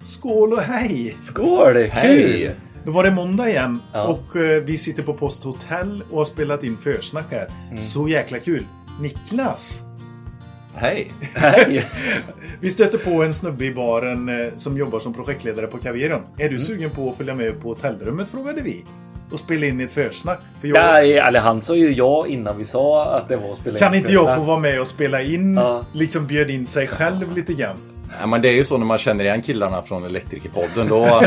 Skål och hej! Skål! Hej! Då var det måndag igen Ja. och eh, vi sitter på Post Hotel och har spelat in försnack här. Mm. Så jäkla kul! Niklas! Hej! Hej! Vi stöter på en snubbe i baren eh, som jobbar som projektledare på Kaviron. Är Mm. du sugen på att följa med på hotellrummet frågade vi. Och spela in ett försnack. För jag, Nej, eller han sa ju ja innan vi sa att det var att spela kan in inte jag få vara med och spela in? Ja. Liksom bjöd in sig själv lite grann. Ja, men det är ju så när man känner igen killarna från Elektrikerpodden. Då,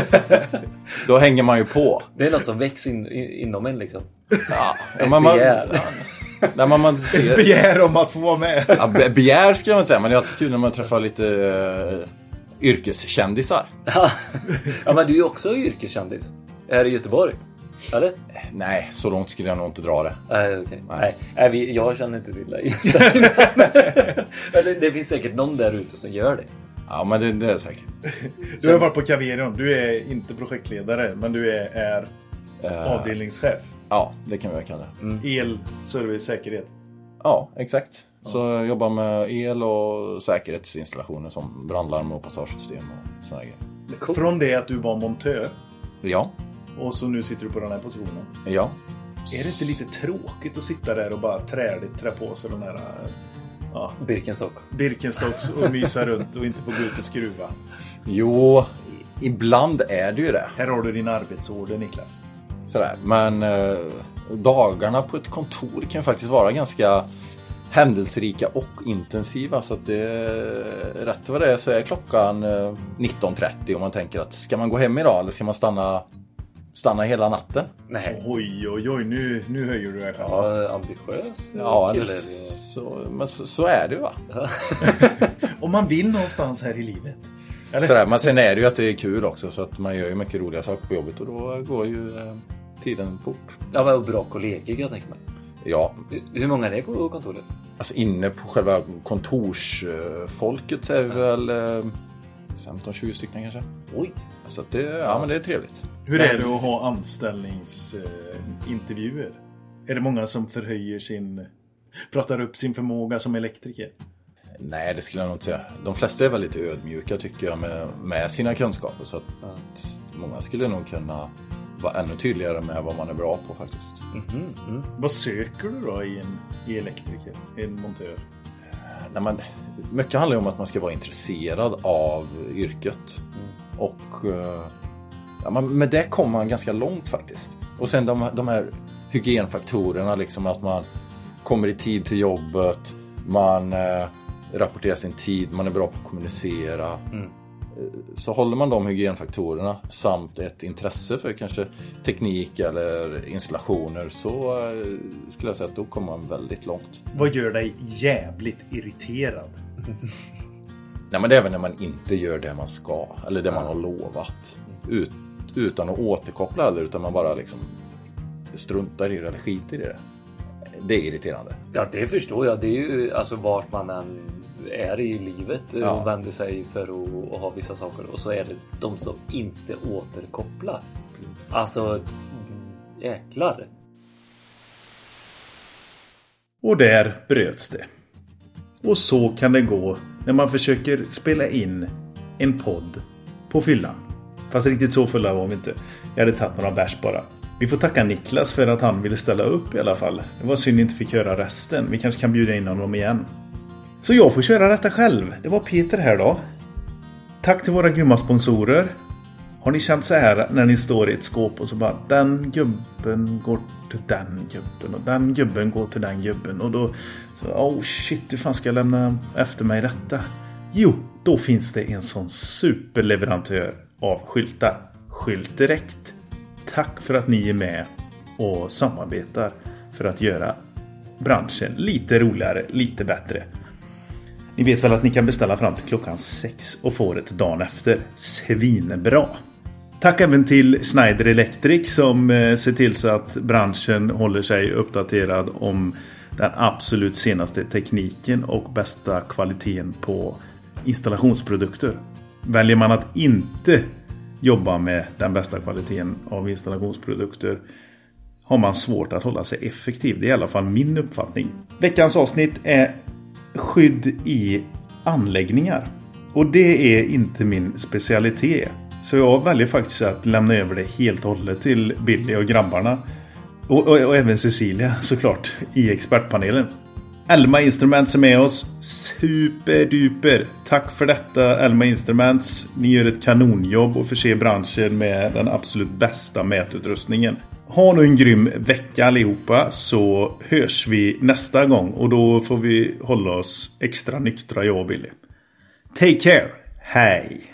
då hänger man ju på. Det är något som väcks in, in, inom en liksom. Ja, Ett man, man, begär. när man, man ser, Begär om att få vara med. ja, be- begär ska jag inte säga, men det är alltid kul när man träffar lite uh, yrkeskändisar. ja, men du är ju också yrkeskändis. Här i Göteborg. Eller? Nej, så långt skulle jag nog inte dra det. Nej, okej. Nej. Nej, vi, jag känner inte till dig. Det, det finns säkert någon där ute som gör det. Ja, men det, det är det säkert. Du har varit på Kaviron. Du är inte projektledare, men du är, är Eh, avdelningschef. ja, det kan vi väl kalla det. El, service, säkerhet. Ja, exakt. Så jag jobbar med el och säkerhetsinstallationer som brandlarm och passagesystem och sådana grejer. Från det att du var montör Ja, och så nu sitter du på den här positionen. ja. Är det inte lite tråkigt att sitta där och bara träligt trä på sig den här ja, Birkenstock. Birkenstocks och mysa runt och inte få gå ut och skruva? Jo, ibland är det ju det. Här har du din arbetsorder Niklas. Sådär. Men eh, dagarna på ett kontor kan faktiskt vara ganska händelserika och intensiva. Så att det, rätt vad det är så är klockan eh, 19.30 och man tänker att ska man gå hem idag eller ska man stanna, stanna hela natten? Nej. Oj, oj, oj, nu, nu höjer du dig själv. Ja, ambitiös Ja, kille. så, men så, så är det va. Om man vill någonstans här i livet. Eller? Sådär. Men sen är det ju att det är kul också så att man gör ju mycket roliga saker på jobbet och då går ju eh, tiden fort. Ja, men bra kollegor kan jag tänka mig. Ja, Hur många är det på kontoret? Alltså inne på själva kontorsfolket så är vi väl eh, 15-20 stycken kanske. Oj. Så att det, ja, men det är trevligt. Hur är det att ha anställningsintervjuer? Är det många som förhöjer sin... Pratar upp sin förmåga som elektriker? Nej, det skulle jag nog inte säga. De flesta är väldigt ödmjuka tycker jag med, med sina kunskaper. Så att många skulle nog kunna vara ännu tydligare med vad man är bra på faktiskt. Vad söker du då i en i elektriker? I en montör? Nej, men, mycket handlar ju om att man ska vara intresserad av yrket. Och eh, ja, men med det kommer man ganska långt faktiskt. Och sen de, de här hygienfaktorerna, liksom att man kommer i tid till jobbet, man eh, rapporterar sin tid, man är bra på att kommunicera. Eh, Så håller man de hygienfaktorerna samt ett intresse för kanske teknik eller installationer så eh, skulle jag säga att då kommer man väldigt långt. Vad gör dig jävligt irriterad? Nej men det är väl när man inte gör det man ska eller det man har lovat. Ut, utan att återkoppla eller utan man bara liksom struntar i det eller skiter i det. Det är irriterande. Ja, det förstår jag. Det är ju alltså vart man än är i livet Ja. och vänder sig för att, ha vissa saker och så är det de som inte återkopplar. Alltså, jäklar. Och där bröts det. Och så kan det gå när man försöker spela in en podd på fyllan. Fast riktigt så fulla var vi inte. Jag hade tagit några bärs bara. Vi får tacka Niklas för att han ville ställa upp i alla fall. Det var synd inte fick höra resten. Vi kanske kan bjuda in honom igen. Så jag får köra detta själv. Det var Peter här då. Tack till våra grymma sponsorer. Har ni känt så här när ni står i ett skåp och så bara den gubben går till den gubben och den gubben går till den gubben och då så oh shit hur fan ska jag lämna efter mig detta? Jo, då finns det en sån superleverantör av skyltar. Skylt Direkt. Tack för att ni är med och samarbetar för att göra branschen lite roligare, lite bättre. Ni vet väl att ni kan beställa fram till klockan sex och få det dagen efter. Svinbra! Tack även till Schneider Electric som eh, ser till så att branschen håller sig uppdaterad om den absolut senaste tekniken och bästa kvaliteten på installationsprodukter. Väljer man att inte jobba med den bästa kvaliteten av installationsprodukter har man svårt att hålla sig effektiv. Det är i alla fall min uppfattning. Veckans avsnitt är skydd i anläggningar. Och det är inte min specialitet. Så jag väljer faktiskt att lämna över det helt och hållet till Billy och grabbarna. Och, och, och även Cecilia såklart i expertpanelen. Elma Instruments är med oss. Superduper! Tack för detta Elma Instruments. Ni gör ett kanonjobb och förser branschen med den absolut bästa mätutrustningen. Ha nu en grym vecka allihopa så hörs vi nästa gång och då får vi hålla oss extra nyktra jag och Billy. Take care! Hej!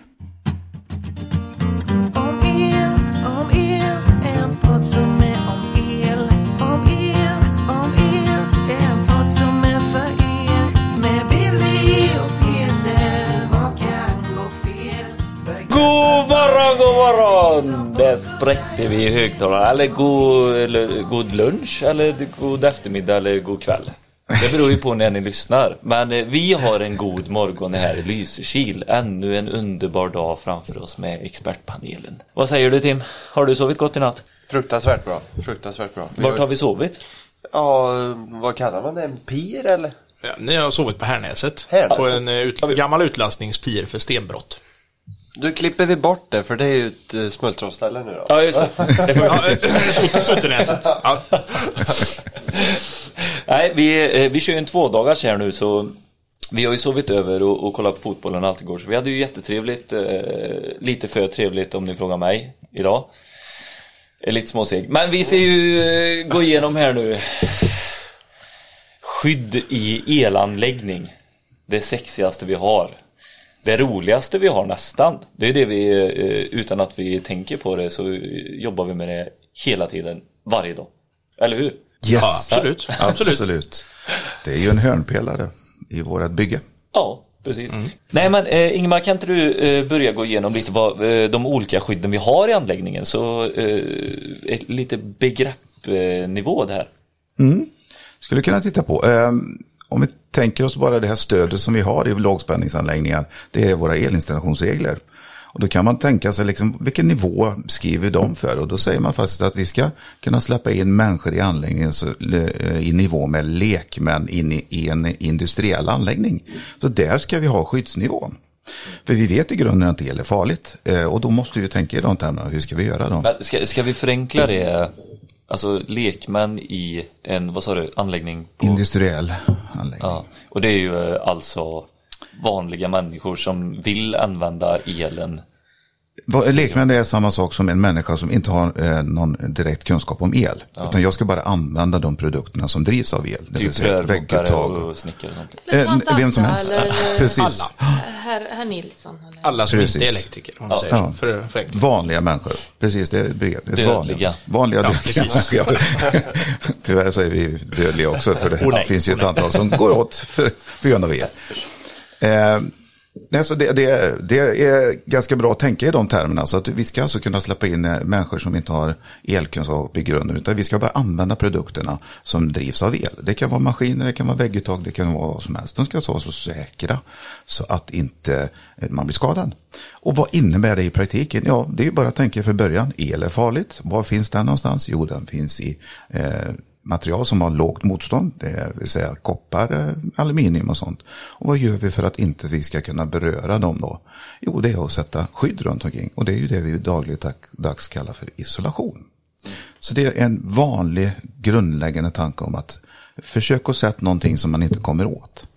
Där spräckte vi i högtalarna. Eller god, eller god lunch, eller god eftermiddag, eller god kväll. Det beror ju på när ni lyssnar. Men eh, vi har en god morgon här i Lysekil. Ännu en underbar dag framför oss med expertpanelen. Vad säger du Tim? Har du sovit gott i natt? Fruktansvärt bra. Fruktansvärt bra. Vart har vi sovit? Ja, vad kallar man det? En pir eller? Ja, ni har sovit på Härnäset. Härnäset. På en eh, ut, gammal utlastningspir för stenbrott. Då klipper vi bort det för det är ju ett uh, smultronställe nu då. Ja, just det. det får eh. Ja. Nej, vi, eh, vi kör ju en tvådagars här nu så vi har ju sovit över och, och kollat på fotbollen allt igår så vi hade ju jättetrevligt, eh, lite för trevligt om ni frågar mig idag. Är lite småseg. Men vi ska ju eh, gå igenom här nu. Skydd i elanläggning. Det sexigaste vi har. Det roligaste vi har nästan. Det är det vi, eh, utan att vi tänker på det så jobbar vi med det hela tiden, varje dag. Eller hur? Yes, Ja, absolut. absolut. absolut. Det är ju en hörnpelare i vårt bygge. Ja, precis. Nej men eh, Ingemar, kan inte du eh, börja gå igenom lite vad eh, de olika skydden vi har i anläggningen? Så eh, ett, lite begreppnivå det här. Skulle kunna titta på. Om vi tänker oss bara det här stödet som vi har i lågspänningsanläggningar. Det är våra elinstallationsregler. Och då kan man tänka sig liksom, vilken nivå skriver de för? Och då säger man faktiskt att vi ska kunna släppa in människor i anläggningen så, eh, i nivå med lekmän in i, i en industriell anläggning. Så där ska vi ha skyddsnivån. För vi vet i grunden att el är farligt. Eh, och då måste vi tänka i de termerna, hur ska vi göra då? Ska, ska vi förenkla det? Alltså lekmän i en, vad sa du, anläggning? På, Industriell anläggning. ja, och det är ju eh, alltså vanliga människor som vill använda elen. Vad- Lekmän är samma sak som en människa som inte har eh, någon direkt kunskap om el. Utan jag ska bara använda de produkterna som drivs av el. Det vill Typ säga vägguttag. och snickare. Eh, vem som helst. Eller Precis. Alla. herr, herr Nilsson. Eller? Alla som Precis. inte är elektriker, om man Ja. säger Ja. så. För, för. Vanliga människor. Precis, det är begreppet. Det är Dödliga. Vanliga, vanliga Ja, dödliga. Tyvärr så är vi dödliga också. För det Oh, finns ju ett nej. antal som går åt för, på grund av el. Eh, nej, så det, det, det är ganska bra att tänka i de termerna. Så att vi ska alltså kunna släppa in eh, människor som inte har elkunskap i grunden. Utan vi ska bara använda produkterna som drivs av el. Det kan vara maskiner, det kan vara vägguttag, det kan vara vad som helst. De ska alltså vara så säkra så att inte eh, man blir skadad. Och vad innebär det i praktiken? Ja, det är bara att tänka för början. El är farligt. Var finns den någonstans? Jo, den finns i eh, material som har lågt motstånd, det vill säga koppar, eh, aluminium och sånt. Och vad gör vi för att inte vi ska kunna beröra dem då? Jo, det är att sätta skydd runt omkring. Och det är ju det vi dagligdags kallar för isolation. Så det är en vanlig grundläggande tanke om att försök att sätta någonting som man inte kommer åt.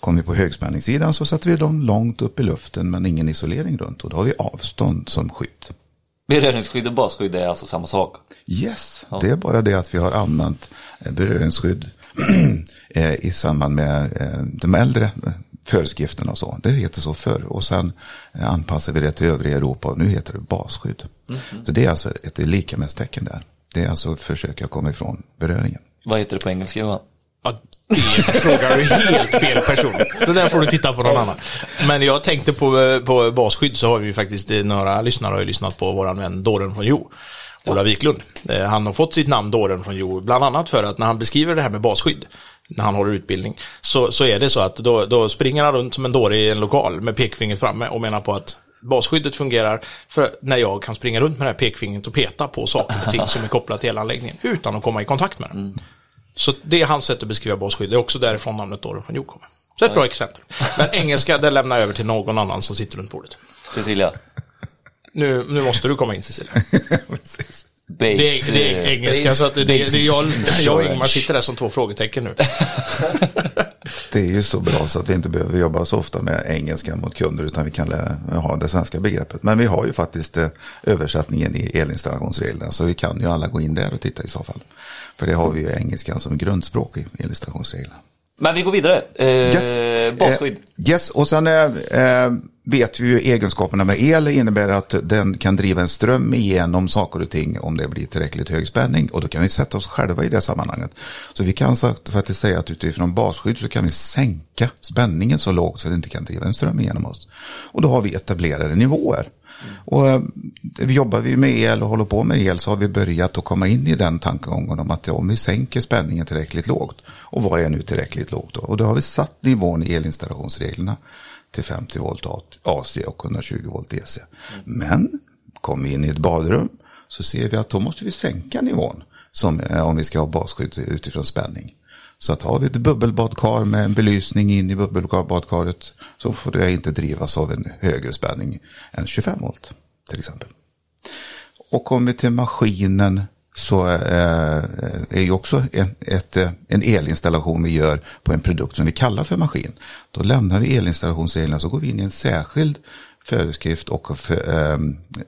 Kommer vi på högspänningssidan så sätter vi dem långt upp i luften men ingen isolering runt och då har vi avstånd som skydd. Beröringsskydd och basskydd är alltså samma sak. Yes, det är bara det att vi har använt eh, beröringsskydd eh, i samband med eh, de äldre föreskrifterna och så. Det heter så förr och sen anpassar vi det till övriga Europa och nu heter det basskydd. Så det är alltså ett likamässtecken där. Det är alltså att försöka komma ifrån beröringen. Vad heter det på engelska Johan? Ja, frågar du helt fel person. Så där får du titta på någon annan. Men jag tänkte på, på basskydd så har vi ju faktiskt eh, några lyssnare har ju lyssnat på våran vän Dåren från Jo. Ola Wiklund. Eh, Han har fått sitt namn Dåren från Jo, bland annat för att när han beskriver det här med basskydd, när han håller utbildning, så, så är det så att då, då springer han runt som en dåre i en lokal med pekfingret framme och menar på att basskyddet fungerar för när jag kan springa runt med det här pekfingret och peta på saker och ting som är kopplat till elanläggningen utan att komma i kontakt med den. Så det är hans sätt att beskriva basskydd. Det är också därifrån namnet Dåren från Jo kommer. Så ett bra exempel. Men engelska, det lämnar jag över till någon annan som sitter runt bordet. Cecilia. Nu, nu måste du komma in Cecilia. Precis. Det är, det är engelska, så att det, det, det är jag, jag och Ingmar sitter där som två frågetecken nu. Det är ju så bra så att vi inte behöver jobba så ofta med engelska mot kunder utan vi kan ha det svenska begreppet. Men vi har ju faktiskt eh, översättningen i elinstallationsreglerna så vi kan ju alla gå in där och titta i så fall. För det har vi ju engelskan som grundspråk i elinstallationsreglerna. Men vi går vidare. Eh, Yes. Basskydd. Eh, yes, och sen eh, eh, vet vi ju egenskaperna med el innebär att den kan driva en ström igenom saker och ting om det blir tillräckligt hög spänning. Och då kan vi sätta oss själva i det sammanhanget. Så vi kan faktiskt säga att utifrån basskydd så kan vi sänka spänningen så lågt så det inte kan driva en ström igenom oss. Och då har vi etablerade nivåer. Och eh, jobbar vi med el och håller på med el så har vi börjat att komma in i den tankegången om att om vi sänker spänningen tillräckligt lågt. Och vad är nu tillräckligt lågt då? Och då har vi satt nivån i elinstallationsreglerna till 50 volt AC och 120 volt DC. Men kommer vi in i ett badrum så ser vi att då måste vi sänka nivån som, eh, om vi ska ha basskydd utifrån spänning. Så att har vi ett bubbelbadkar med en belysning in i bubbelbadkaret så får det inte drivas av en högre spänning än 25 volt till exempel. Och kommer vi till maskinen så eh, är ju också en, ett, eh, en elinstallation vi gör på en produkt som vi kallar för maskin. Då lämnar vi elinstallationsreglerna så går vi in i en särskild föreskrift och för, eh,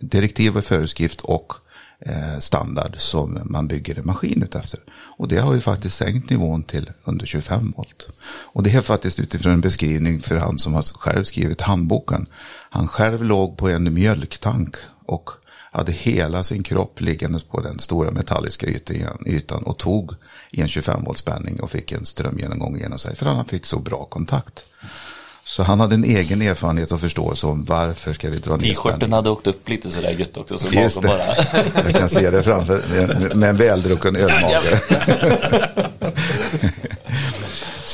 direktiv och föreskrift och eh, Eh, standard som man bygger en maskin utefter. Och det har ju faktiskt sänkt nivån till under 25 volt. Och det är faktiskt utifrån en beskrivning för han som har själv skrivit handboken. Han själv låg på en mjölktank och hade hela sin kropp liggandes på den stora metalliska ytan, ytan och tog i en 25 volt spänning och fick en strömgenomgång genom sig för han fick så bra kontakt. Så han hade en egen erfarenhet och förståelse om varför ska vi dra ner T-skjorten hade åkt upp lite sådär gött också. Så Just det. bara. Jag kan se det framför med- med en väldrucken ölmage.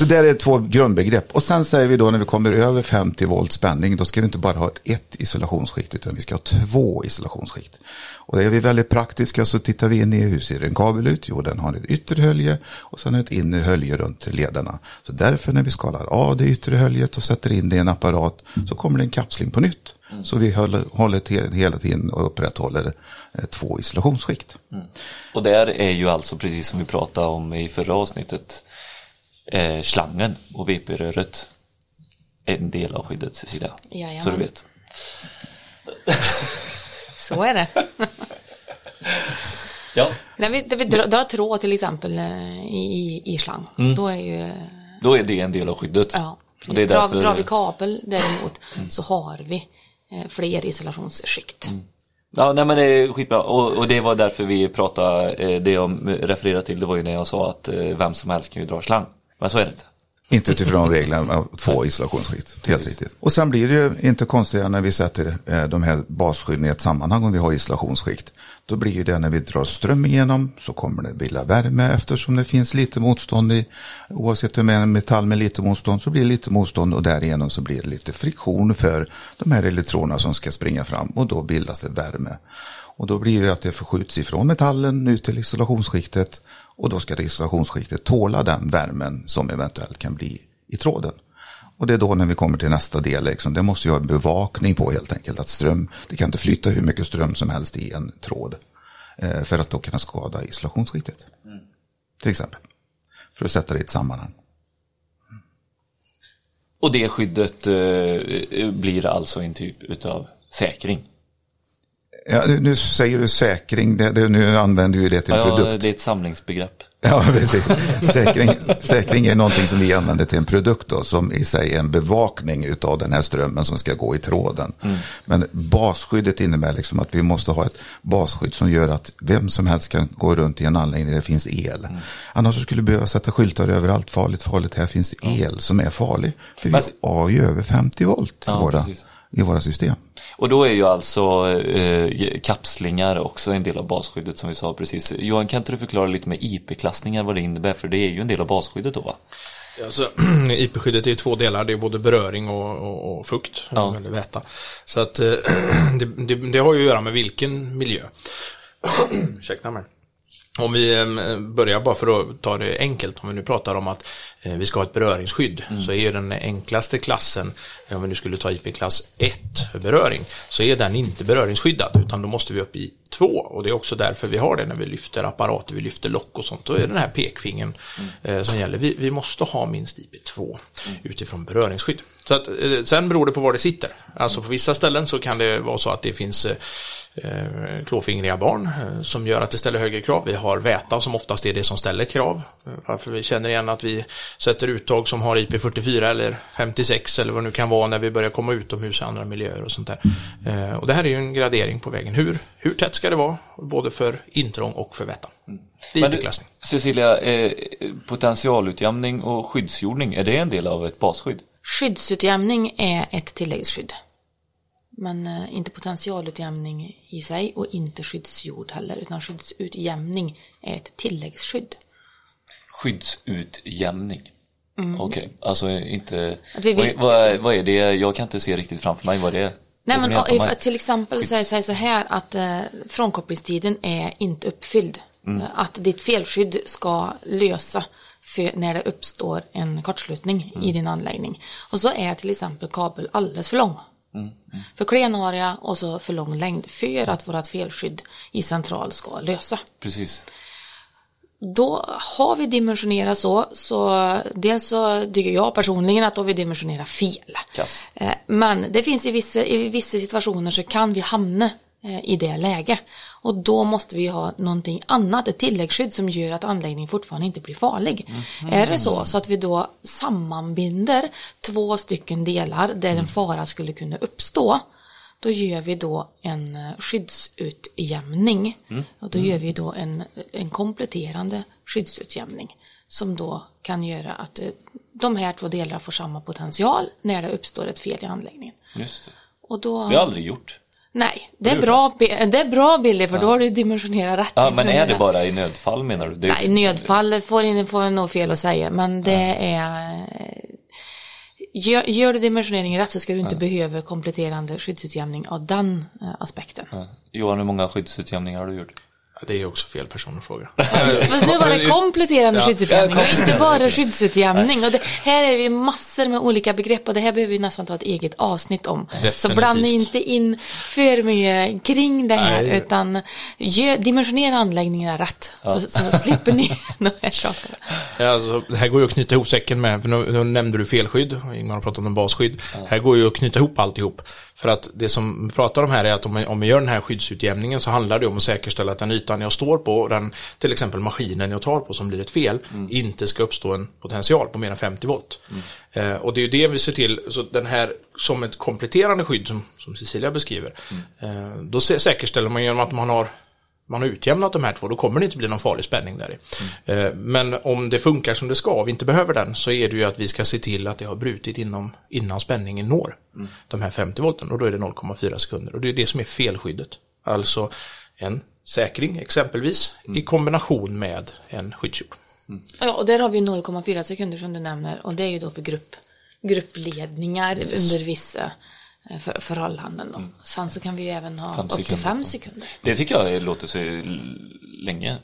Så där är två grundbegrepp. Och sen säger vi då när vi kommer över 50 volt spänning, då ska vi inte bara ha ett, ett isolationsskikt, utan vi ska ha två isolationsskikt. Och det är vi väldigt praktiska, så tittar vi in i hur ser en kabel ut? Jo, den har ett yttre hölje och sen ett inre hölje runt lederna. Så därför när vi skalar av det yttre höljet och sätter in det i en apparat så kommer det en kapsling på nytt. Så vi håller, håller hela tiden och upprätthåller eh, två isolationsskikt. Och där är ju alltså precis som vi pratade om i förra avsnittet eh, slangen och VP-röret en del av skyddet Cecilia. Jajamän. Så du vet. Så är det. Ja, När vi, när vi drar, drar tråd till exempel eh, i, i, slang, då är ju... då är det en del av skyddet. Ja, Och det är drar, därför... drar vi kabel däremot så har vi eh, fler isolationsskikt. Ja, nej men det är skitbra. Och, och det var därför vi pratade, eh, det jag refererade till, det var ju när jag sa att eh, vem som helst kan ju dra slang. Men så är det inte. Inte utifrån reglerna av två isolationsskikt. Helt riktigt. Och sen blir det ju inte konstigare när vi sätter eh, de här basskydden i ett sammanhang om vi har isolationsskikt. Då blir ju det när vi drar ström igenom så kommer det bilda värme eftersom det finns lite motstånd i. Oavsett om det är en metall med lite motstånd så blir det lite motstånd och därigenom så blir det lite friktion för de här elektronerna som ska springa fram och då bildas det värme. Och då blir det att det förskjuts ifrån metallen ut till isolationsskiktet och då ska isolationsskiktet tåla den värmen som eventuellt kan bli i tråden. Och det är då när vi kommer till nästa del, liksom, det måste ju ha en bevakning på helt enkelt. Att ström, det kan inte flytta hur mycket ström som helst i en tråd. Eh, för att då kunna skada isolationsskiktet. Till exempel. För att sätta det i ett sammanhang. Och det skyddet eh, blir alltså en typ utav säkring. Ja, nu- säger du säkring, det, det, nu använder vi det till Ja, produkt. det är ett samlingsbegrepp. Ja, precis. Säkring, säkring är någonting som vi använder till en produkt då, som i sig är en bevakning av den här strömmen som ska gå i tråden. Men basskyddet innebär liksom att vi måste ha ett basskydd som gör att vem som helst kan gå runt i en anläggning där det finns el. Annars så skulle vi behöva sätta skyltar överallt, farligt, farligt, här finns el som är farlig. För vi Men- har ju över 50 volt i, Ja, våra, precis. i våra system. Och då är ju alltså eh, kapslingar också en del av basskyddet som vi sa precis. Johan, kan inte du förklara lite med IP-klassningar vad det innebär? För det är ju en del av basskyddet då va? Alltså, IP-skyddet är ju två delar, det är både beröring och, och, och fukt, Ja. eller väta. Så att eh, det, det, det har ju att göra med vilken miljö. Ursäkta mig. Om vi eh, börjar bara för att ta det enkelt, om vi nu pratar om att eh, vi ska ha ett beröringsskydd, så är ju den enklaste klassen, eh, om vi nu skulle ta IP-klass 1 för beröring, så är den inte beröringsskyddad, utan då måste vi upp i 2 och det är också därför vi har det när vi lyfter apparater, vi lyfter lock och sånt, då är det den här pekfingern eh, som gäller. Vi, vi måste ha minst IP2 utifrån beröringsskydd. Så att, sen beror det på var det sitter. Alltså på vissa ställen så kan det vara så att det finns klåfingriga barn eh, som gör att det ställer högre krav. Vi har väta som oftast är det som ställer krav. Eh, Varför vi känner igen att vi sätter uttag som har IP44 eller 56 eller vad det nu kan vara när vi börjar komma utomhus i andra miljöer och sånt där. Eh, och det här är ju en gradering på vägen. Hur, hur tätt ska det vara? Både för intrång och för väta. Det är Men. Cecilia, eh, potentialutjämning och skyddsjordning, är det en del av ett basskydd? Skyddsutjämning är ett tilläggsskydd. Men eh, inte potentialutjämning i sig och inte skyddsjord heller, utan skyddsutjämning är ett tilläggsskydd. Skyddsutjämning. Okej, alltså inte... Mm. Vill- Vad, är, vad, är, vad är det? Jag kan inte se riktigt framför mig vad det är. Nej, men if, till exempel är det så här att eh, frånkopplingstiden är inte uppfylld. Mm. Eh, Att ditt felskydd ska lösa när det uppstår en kortslutning Mm. i din anläggning. Och så är till exempel kabel alldeles för lång. Mm, För klen area och så för lång längd för att vårt felskydd i central ska lösa. Precis. Då har vi dimensionerat så, så dels så tycker jag personligen att då vi dimensionerat fel. Kass. Eh, Men det finns i vissa, i vissa situationer så kan vi hamna i det läge. Och då måste vi ha någonting annat, ett tilläggsskydd som gör att anläggningen fortfarande inte blir farlig. Är det så, så att vi då sammanbinder två stycken delar där en fara skulle kunna uppstå, då gör vi då en eh, skyddsutjämning. Och då gör vi då en, en kompletterande skyddsutjämning som då kan göra att eh, de här två delarna får samma potential när det uppstår ett fel i anläggningen. Just det. Och då, Det har jag aldrig gjort. Nej, det är, bra, det är bra Billy för då har du dimensionerat rätt. Ja, men är det bara i nödfall menar du? Det, Nej, nödfall får, jag nog fel att säga, men det är... Gör, gör du dimensioneringen rätt så ska du inte behöva kompletterande skyddsutjämning av den eh, aspekten. Ja. Johan, hur många skyddsutjämningar har du gjort? Ja, Det är också fel person att fråga. Fast nu var det kompletterande Ja. skyddsutjämning och inte bara skyddsutjämning. Och det, här är ju massor med olika begrepp och det här behöver vi nästan ta ett eget avsnitt om. Så Definitivt. blanda inte in för mycket kring det här Nej. utan gör, dimensionera anläggningarna rätt. Så, så slipper ni de här sakerna. Ja, Alltså, det här går ju att knyta ihop säcken med, för nu, nu nämnde du felskydd, Ingmar har pratat om basskydd. Här går ju att knyta ihop alltihop. För att det som vi pratar om här är att om vi, om gör den här skyddsutjämningen så handlar det om att säkerställa att den ytan jag står på, den, till exempel maskinen jag tar på som blir ett fel, inte ska uppstå en potential på mer än 50 volt. Eh, och det är ju det vi ser till, så den här som ett kompletterande skydd som, som Cecilia beskriver, eh, då sä- säkerställer man genom att man har man har utjämnat de här två, då kommer det inte bli någon farlig spänning där. Eh, Men om det funkar som det ska, och vi inte behöver den, så är det ju att vi ska se till att det har brutit inom, innan spänningen når de här 50 volten, och då är det 0,4 sekunder. Och det är det som är felskyddet. Alltså en säkring exempelvis, i kombination med en skyddsjord. Ja, och där har vi 0,4 sekunder som du nämner och det är ju då för grupp, gruppledningar under vissa för, förhållanden. Då. Sen så kan vi ju även ha Fem upp till sekunder. fem sekunder. Det tycker jag låter så länge.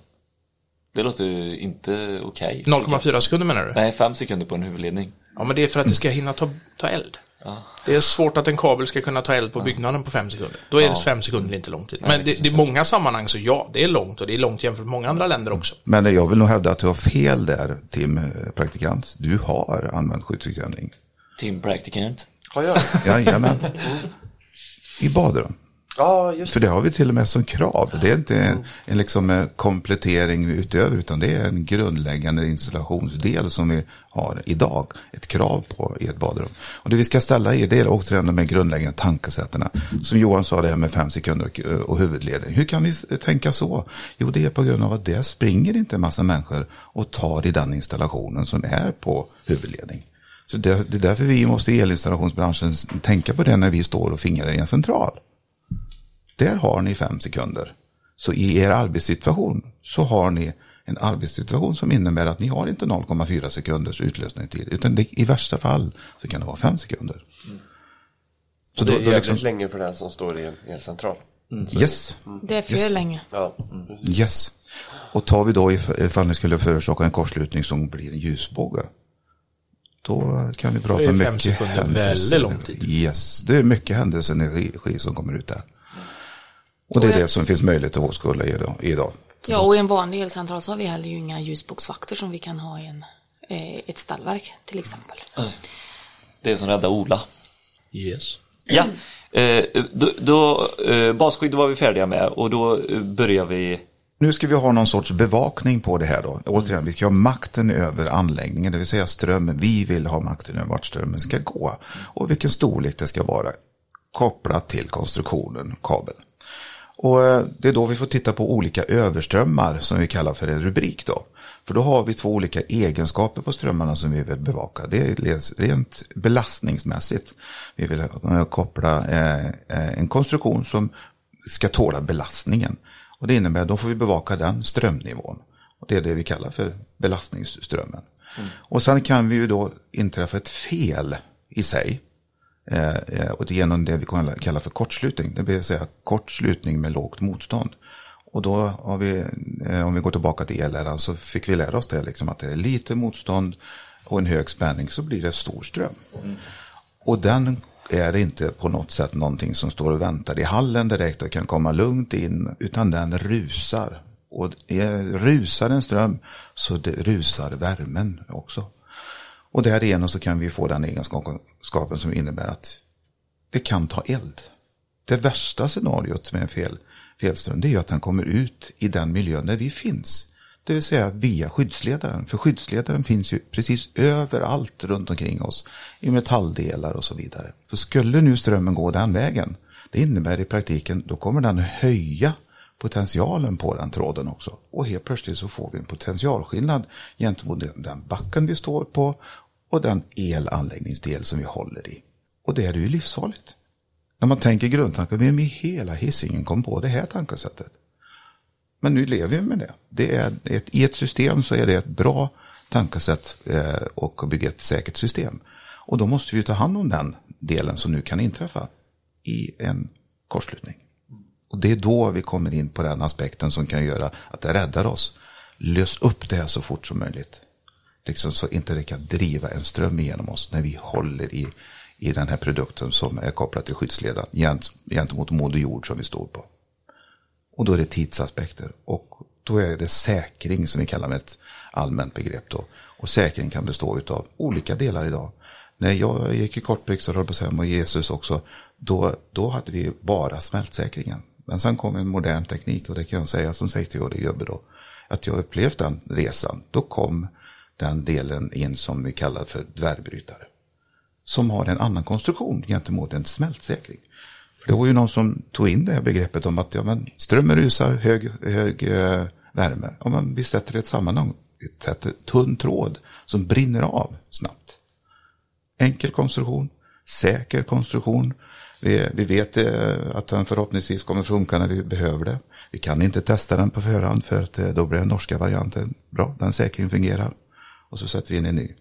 Det låter inte okej. 0,4 sekunder menar du? Nej, fem sekunder på en huvudledning. Ja, men det är för att det ska hinna ta, ta eld. Det är svårt att en kabel ska kunna ta eld på byggnaden på fem sekunder. Då är det fem sekunder inte lång tid. Men det, det är många sammanhang så ja, det är långt och det är långt jämfört med många andra länder också. Men jag vill nog hävda att du har fel där, Tim, eh, praktikant. Du har använt skyddsutjämning. Tim Practicant. Har jag? Jajamän. I badrum. Ja, just För det har vi till och med som krav. Det är inte en, en liksom eh, komplettering utöver, utan det är en grundläggande installationsdel som vi har idag. Ett krav på i ett badrum. Och det vi ska ställa i det är återigen de grundläggande tankesätterna. Som Johan sa det här med fem sekunder och, och huvudledning. Hur kan vi tänka så? Jo, det är på grund av att det springer inte en massa människor och tar i den installationen som är på huvudledning. Så det, det är därför vi måste i elinstallationsbranschen tänka på det när vi står och fingrar i en central. Där har ni fem sekunder. Så i er arbetssituation så har ni en arbetssituation som innebär att ni har inte 0,4 sekunders utlösningstid. Utan det, i värsta fall så kan det vara fem sekunder. Så det är då, då jävligt liksom, länge för den som står i en elcentral. Yes, Det är för Yes. länge. Ja. Mm. yes. Och tar vi då if- ifall ni skulle förorsaka en kortslutning som blir en ljusbåge. Då kan vi prata Det är om fem mycket sekunder, händelser. väldigt lång tid. Yes, det är mycket händelseenergi som kommer ut där. Och det är Och jag- det som finns möjlighet att åskådla idag. idag. Ja, och i en vanlig elcentral så har vi heller ju inga ljusboksvakter som vi kan ha i en, eh, ett stallverk till exempel. Det som räddar Ola. Yes. Ja, eh, då, då eh, basskydd var vi färdiga med och då börjar vi nu ska vi ha någon sorts bevakning på det här då. Återigen, vi ska ha makten över anläggningen, det vill säga strömmen. Vi vill ha makten över vart strömmen ska gå och vilken storlek det ska vara kopplat till konstruktionen, kabeln. Och eh, det är då vi får titta på olika överströmmar som vi kallar för en rubrik då. För då har vi två olika egenskaper på strömmarna som vi vill bevaka. Det är rent belastningsmässigt. Vi vill eh, koppla eh, en konstruktion som ska tåla belastningen. Och det innebär att då får vi bevaka den strömnivån. Och det är det vi kallar för belastningsströmmen. Och sen kan vi ju då inträffa ett fel i sig. Eh, eh, och det genom det vi kallar- för kortslutning. Det vill säga kortslutning med lågt motstånd. Och då har vi, eh, om vi går tillbaka till elläran så fick vi lära oss det, liksom att det är lite motstånd och en hög spänning så blir det stor ström. Och den är inte på något sätt någonting som står och väntar i hallen direkt och kan komma lugnt in, utan den rusar. Och rusar en ström så det rusar värmen också. Och därigenom så kan vi få den egenskapen som innebär att det kan ta eld. Det värsta scenariot med en fel, felström det är ju att den kommer ut i den miljön där vi finns. Det vill säga via skyddsledaren. För skyddsledaren finns ju precis överallt runt omkring oss. I metalldelar och så vidare. Så skulle nu strömmen gå den vägen. Det innebär i praktiken, då kommer den höja potentialen på den tråden också. Och helt plötsligt så får vi en potentialskillnad gentemot den- backen vi står på och den elanläggningsdel som vi håller i. Och det är ju livsfarligt. När man tänker grundtanken, vem i hela hissingen kom på det här tankesättet? Men nu lever vi med det. det är ett, I ett system så är det ett bra tankesätt eh, och att bygga ett säkert system. Och då måste vi ta hand om den delen som nu kan inträffa i en kortslutning. Och det är då vi kommer in på den aspekten som kan göra att det räddar oss. Lös upp det här så fort som möjligt. Liksom så inte det kan driva en ström igenom oss när vi håller i, i den här produkten som är kopplad till skyddsledaren gent, gentemot moder jord som vi står på. Och då är det tidsaspekter. Och då är det säkring som vi kallar med ett allmänt begrepp då. Och säkring kan bestå av olika delar idag. När jag gick i kortbyxor, höll på att säga, och Jesus också, då, då hade vi bara smältsäkringen. Men sen kom en modern teknik och det kan jag säga som 60-årig gubbe då, att jag upplevt den resan. Då kom den delen in som vi kallar för dvärgbrytare. Som har en annan konstruktion gentemot en smältsäkring. Det var ju någon som tog in det här begreppet om att ja, men strömmen rusar, hög, hög eh, värme. Ja, men vi sätter det i ett sammanhang, vi sätter tunn tråd som brinner av snabbt. Enkel konstruktion, säker konstruktion. Vi, vi vet eh, att den förhoppningsvis kommer funka när vi behöver det. Vi kan inte testa den på förhand för att eh, då blir den norska varianten bra, den säkringen fungerar. Och så sätter vi in en ny.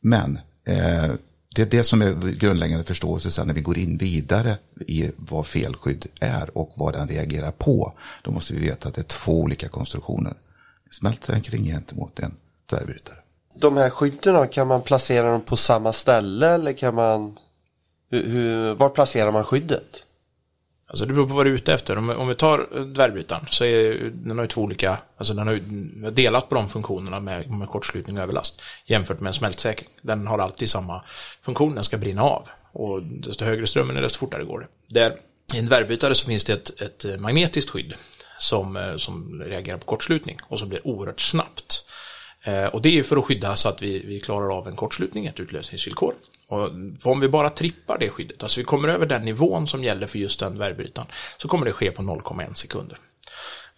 Men eh, det är det som är grundläggande förståelse sen när vi går in vidare i vad felskydd är och vad den reagerar på. Då måste vi veta att det är två olika konstruktioner. Smältsäkring gentemot en tvärbrytare. De här skydden kan man placera dem på samma ställe eller kan man... Hur, hur, var placerar man skyddet? Alltså det beror på vad du är ute efter. Om, om vi tar eh, dvärgbrytaren så är den har ju två olika, alltså den har ju delat på de funktionerna med, med kortslutning och överlast jämfört med en smältsäkring. Den har alltid samma funktion, den ska brinna av. Och desto högre strömmen är desto fortare går det. Där, I en dvärgbrytare så finns det ett, ett eh, magnetiskt skydd som, eh, som reagerar på kortslutning och som blir oerhört snabbt. Och det är för att skydda så att vi, vi klarar av en kortslutning, ett utlösningsvillkor. Och för om vi bara trippar det skyddet, alltså vi kommer över den nivån som gäller för just den dvärgbrytaren, så kommer det ske på 0,1 sekunder.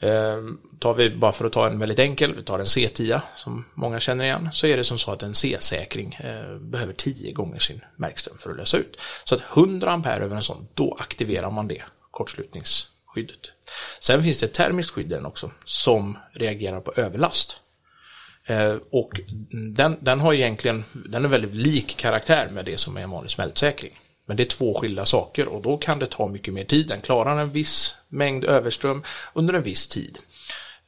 Eh, tar vi, bara för att ta en väldigt enkel, vi tar en C10 som många känner igen, så är det som så att en C-säkring eh, behöver 10 gånger sin märkström för att lösa ut. Så att 100 ampere över en sån, då aktiverar man det kortslutningsskyddet. Sen finns det ett termiskt skydd i den också, som reagerar på överlast. Eh, och den, den har egentligen, den är väldigt lik karaktär med det som är en vanlig smältsäkring. Men det är två skilda saker och då kan det ta mycket mer tid. Den klarar en viss mängd överström under en viss tid.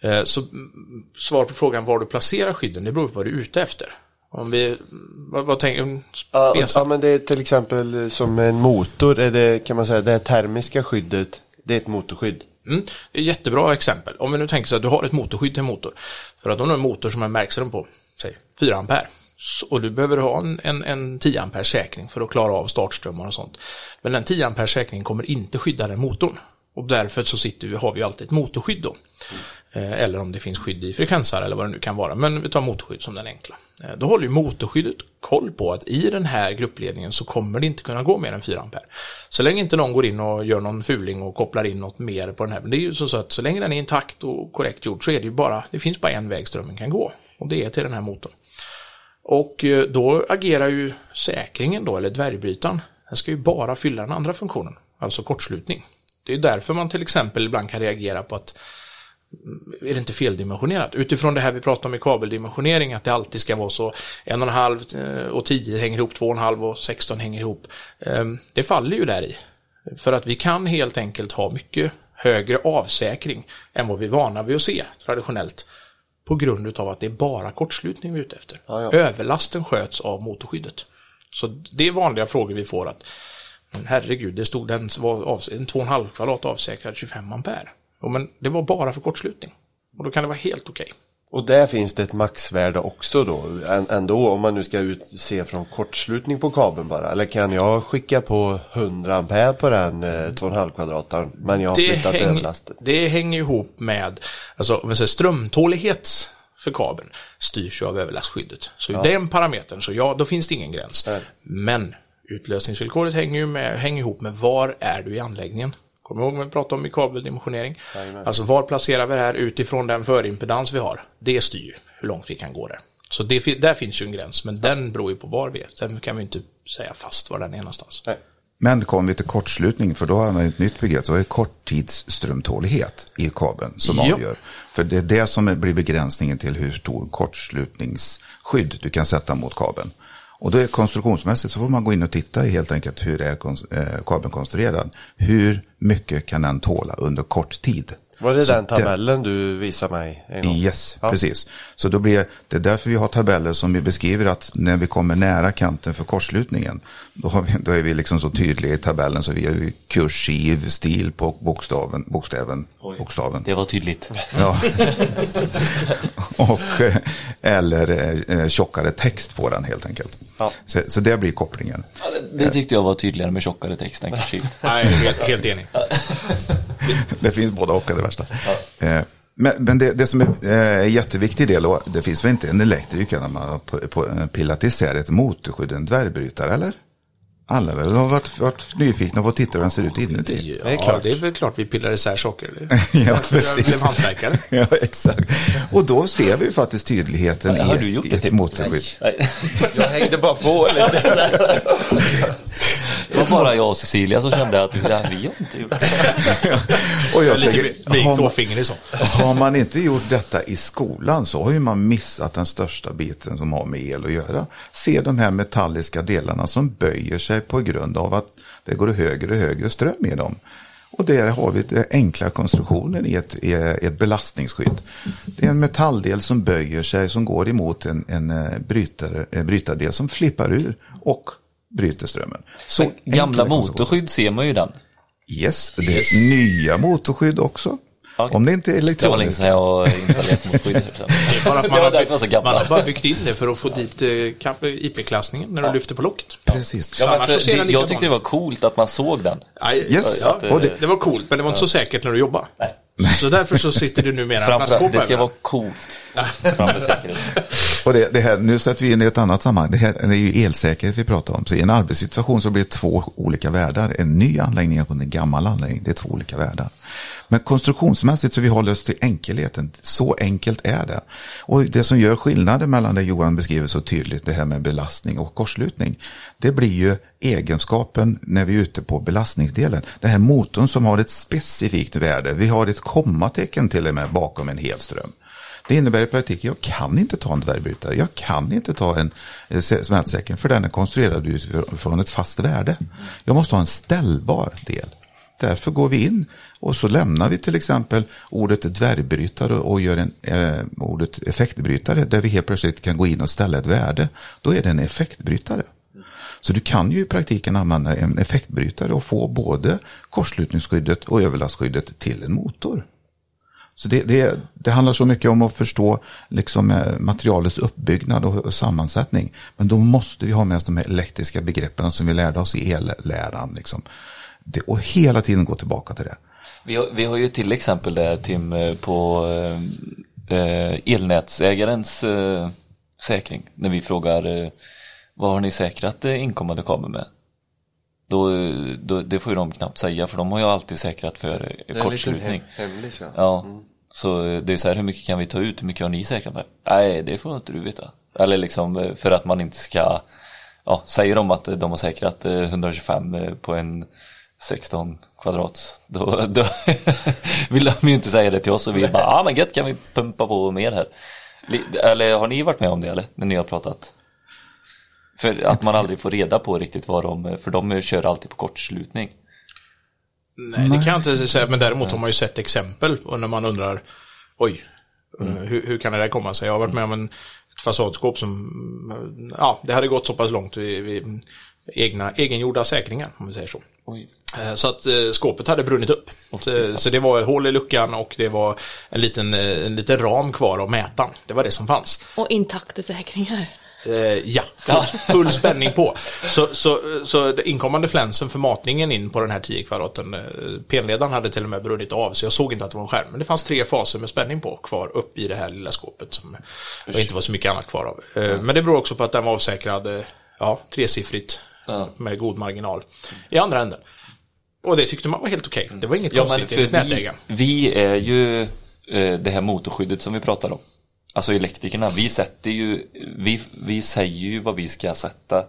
Eh, Så mm, svar på frågan var du placerar skydden, det beror på vad du är ute efter. Om vi, vad, vad tänker Ja, Spesa. ja, men det är till exempel som en motor, är det, kan man säga, det termiska skyddet, det är ett motorskydd. Mm, det är jättebra exempel. Om vi nu tänker så att du har ett motorskydd till en motor. För att om du har en motor som har märkström på, säg 4 ampere. Och du behöver ha en, en, en 10 ampere säkring för att klara av startströmmar och sånt. Men den 10 ampere säkringen kommer inte skydda den motorn. Och därför så sitter vi, har vi alltid ett motorskydd då. Mm. Eh, eller om det finns skydd i frekvenser eller vad det nu kan vara. Men vi tar motorskydd som den enkla. Eh, då håller ju motorskyddet koll på att i den här gruppledningen så kommer det inte kunna gå mer än 4 ampere. Så länge inte någon går in och gör någon fuling och kopplar in något mer på den här. Men det är ju så att så länge den är intakt och korrekt gjord så är det ju bara, det finns bara en väg strömmen kan gå. Och det är till den här motorn. Och eh, då agerar ju säkringen då, eller dvärgbrytaren, den ska ju bara fylla den andra funktionen, alltså kortslutning. Det är därför man till exempel ibland kan reagera på att är det inte feldimensionerat? Utifrån det här vi pratar om i kabeldimensionering, att det alltid ska vara så 1,5 och 10 hänger ihop, 2,5 och 16 hänger ihop. Ehm, Det faller ju där i. För att vi kan helt enkelt ha mycket högre avsäkring än vad vi är vana vid att se traditionellt. På grund av att det är bara kortslutning vi är ute efter. Ja, ja. Överlasten sköts av motorskyddet. Så det är vanliga frågor vi får att men herregud, det stod den var en 2,5 kvadrat avsäkrad 25 ampere. Jo, men det var bara för kortslutning. Och då kan det vara helt okej. Och där finns det ett maxvärde också då, än- ändå om man nu ska ut, se från kortslutning på kabeln bara. Eller kan jag skicka på 100 ampere på den eh, 2,5 kvadrataren men jag har Det, flyttat häng, överlasten? det hänger ihop med, alltså säger strömtålighet för kabeln styrs ju av överlastskyddet. Så i den parametern, så ja, då finns det ingen gräns. Nej. Men utlösningsvillkoret hänger ju med, hänger ihop med var är du i anläggningen. Kommer ihåg vad vi pratade om i kabeldimensionering? Alltså var placerar vi det här utifrån den förimpedans vi har? Det styr ju hur långt vi kan gå där. Så det, där finns ju en gräns, men den beror ju på var vi är. Sen kan vi inte säga fast var den är någonstans. Nej. Men kommer vi till kortslutning, för då har man ett nytt begrepp, så är det korttidsströmtålighet i kabeln som Ja. avgör. För det är det som blir begränsningen till hur stor kortslutningsskydd du kan sätta mot kabeln. Och då är konstruktionsmässigt så får man gå in och titta helt enkelt hur är eh, kabeln konstruerad. Hur mycket kan den tåla under kort tid? Var det Så den tabellen du visade mig en gång? Yes, Ja. precis. Så då blir det är därför vi har tabeller som vi beskriver att när vi kommer nära kanten för kortslutningen, då, har vi, då är vi liksom så tydliga i tabellen så vi har ju kursiv stil på bokstaven, bokstäven, bokstaven. Det var tydligt. Ja. Och, eh, eller eh, tjockare text på den helt enkelt. Ja. Så, så det blir kopplingen. Ja, det, det tyckte jag var tydligare med tjockare text än kursiv. Nej, helt, helt enig. Det finns båda och det värsta. Eh, Men, men det, det som är eh, jätteviktig del, och det finns väl inte en elektriker när man har på, på, pillat isär ett motorskydd, en dvärgbrytare eller? Alla väl har varit, varit nyfikna på att titta hur den ser ut inuti. Ja, Det är klart. det är väl klart vi pillar isär saker. Det- Ja, Jag precis. blev hantverkare. Ja, exakt. Och då ser vi faktiskt tydligheten Har i, du gjort i det? ett motorskydd. Nej. Jag hängde bara på lite. Det var bara jag och Cecilia som kände att vi har inte gjort det. Och jag tänker, har man, så. har man inte gjort detta i skolan så har ju man missat den största biten som har med el att göra. Se de här metalliska delarna som böjer sig på grund av att det går högre och högre ström i dem. Och där har vi den enkla konstruktionen i ett, i ett belastningsskydd. Det är en metalldel som böjer sig som går emot en, en eh, brytare, en brytardel som flippar ur och bryter strömmen. Så Men gamla motorskydd ser man ju den. Yes, det är nya motorskydd också. Okej. Om det inte är Det var länge elektroniskt. sedan jag installerat motorskydd. Det är bara att Så man, det var har därför så byggt, man gammal. har bara byggt in det för att få dit eh, IP-klassningen när du lyfter på locket. Precis. Ja, för, det, jag tyckte det var coolt att man såg den. Yes. ja, Och det, det var coolt, men det var inte så säkert när du jobbar. Nej. Så därför så sitter du numera plastskåp det ska vara coolt. Framför. Och det, det här, nu sätter vi in i ett annat sammanhang. Det här är ju elsäkerhet vi pratar om. Så i en arbetssituation så blir det två olika världar. En ny anläggning och en gammal anläggning. Det är två olika världar. Men konstruktionsmässigt så vi håller oss till enkelheten. Så enkelt är det. Och det som gör skillnaden mellan det Johan beskriver så tydligt, det här med belastning och kortslutning. Det blir ju egenskapen när vi är ute på belastningsdelen. Den här motorn som har ett specifikt värde. Vi har ett kommatecken till och med bakom en helström. Det innebär i praktiken, jag kan inte ta en dvärgbrytare. Jag kan inte ta en eh, smältsäcken för den är konstruerad utifrån ett fast värde. Jag måste ha en ställbar del. Därför går vi in och så lämnar vi till exempel ordet dvärgbrytare och gör en, eh, ordet effektbrytare där vi helt plötsligt kan gå in och ställa ett värde. Då är det en effektbrytare. Så du kan ju i praktiken använda en effektbrytare och få både kortslutningsskyddet och överlastskyddet till en motor. Så det, det, det handlar så mycket om att förstå liksom, eh, materialets uppbyggnad och, och sammansättning. Men då måste vi ha med oss de här elektriska begreppen som vi lärde oss i elläran. Liksom. Det, och hela tiden gå tillbaka till det. Vi har, vi har ju till exempel det Tim eh, på eh, eh, elnätsägarens eh, säkring. När vi frågar eh, vad har ni säkrat eh, inkommande kabel med? Då, då, det får ju de knappt säga för de har ju alltid säkrat för eh, kortslutning. Hemlis ja. Ja, så eh, det är så här, hur mycket kan vi ta ut? Hur mycket har ni säkrat med? Nej, det får inte du veta. Eller liksom eh, för att man inte ska, ja, säger de att de har säkrat eh, 125 eh, på en 16 kvadrats, då, då vill de ju inte säga det till oss och vi bara, ja ah, men gött kan vi pumpa på mer här. Eller har ni varit med om det eller? När ni har pratat? För att man aldrig får reda på riktigt vad de, för de kör alltid på kortslutning. Nej, det kan jag inte säga, men däremot har man ju sett exempel när man undrar, oj, eh, hur, hur kan det där komma sig? Jag har varit med om en, ett fasadskåp som, ja, det hade gått så pass långt vid, vid egna, egengjorda säkringar, om vi säger så. Oj. Eh, Så att eh, skåpet hade brunnit upp. Så, så det var ett hål i luckan och det var en liten, en liten ram kvar av mätaren. Det var det som fanns. Och intakta säkringar. Eh, ja, full, full spänning på. Så, så, så det inkommande flänsen för matningen in på den här 10 kvadraten, eh, penledaren hade till och med brunnit av så jag såg inte att det var en skärm. Men det fanns tre faser med spänning på kvar upp i det här lilla skåpet som det inte var så mycket annat kvar av. Eh, men det beror också på att den var avsäkrad, ja, tresiffrigt med god marginal i andra änden. Och det tyckte man var helt okej. Det var inget Ja konstigt enligt vi, nätägaren. vi är ju det här motorskyddet som vi pratar om. Alltså elektrikerna, vi sätter ju, vi, vi säger ju vad vi ska sätta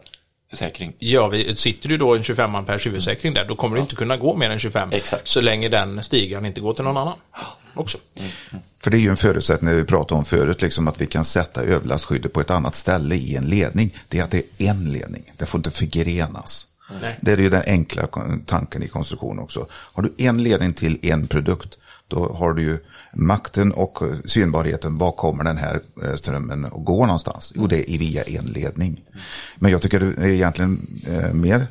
för säkring. Ja, vi, sitter du då en 25 ampere huvudsäkring där, då kommer du inte kunna gå mer än 25. Exakt. Så länge den stigan inte går till någon annan. Också. För det är ju en förutsättning vi pratade om förut, liksom att vi kan sätta överlastskyddet på ett annat ställe i en ledning. Det är att det är en ledning. Det får inte förgrenas. Nej. Det är ju den enkla tanken i konstruktion också. Har du en ledning till en produkt, då har du ju makten och synbarheten. Var kommer den här eh, strömmen att gå någonstans? Jo, det är via en ledning. Men jag tycker det är egentligen eh, mer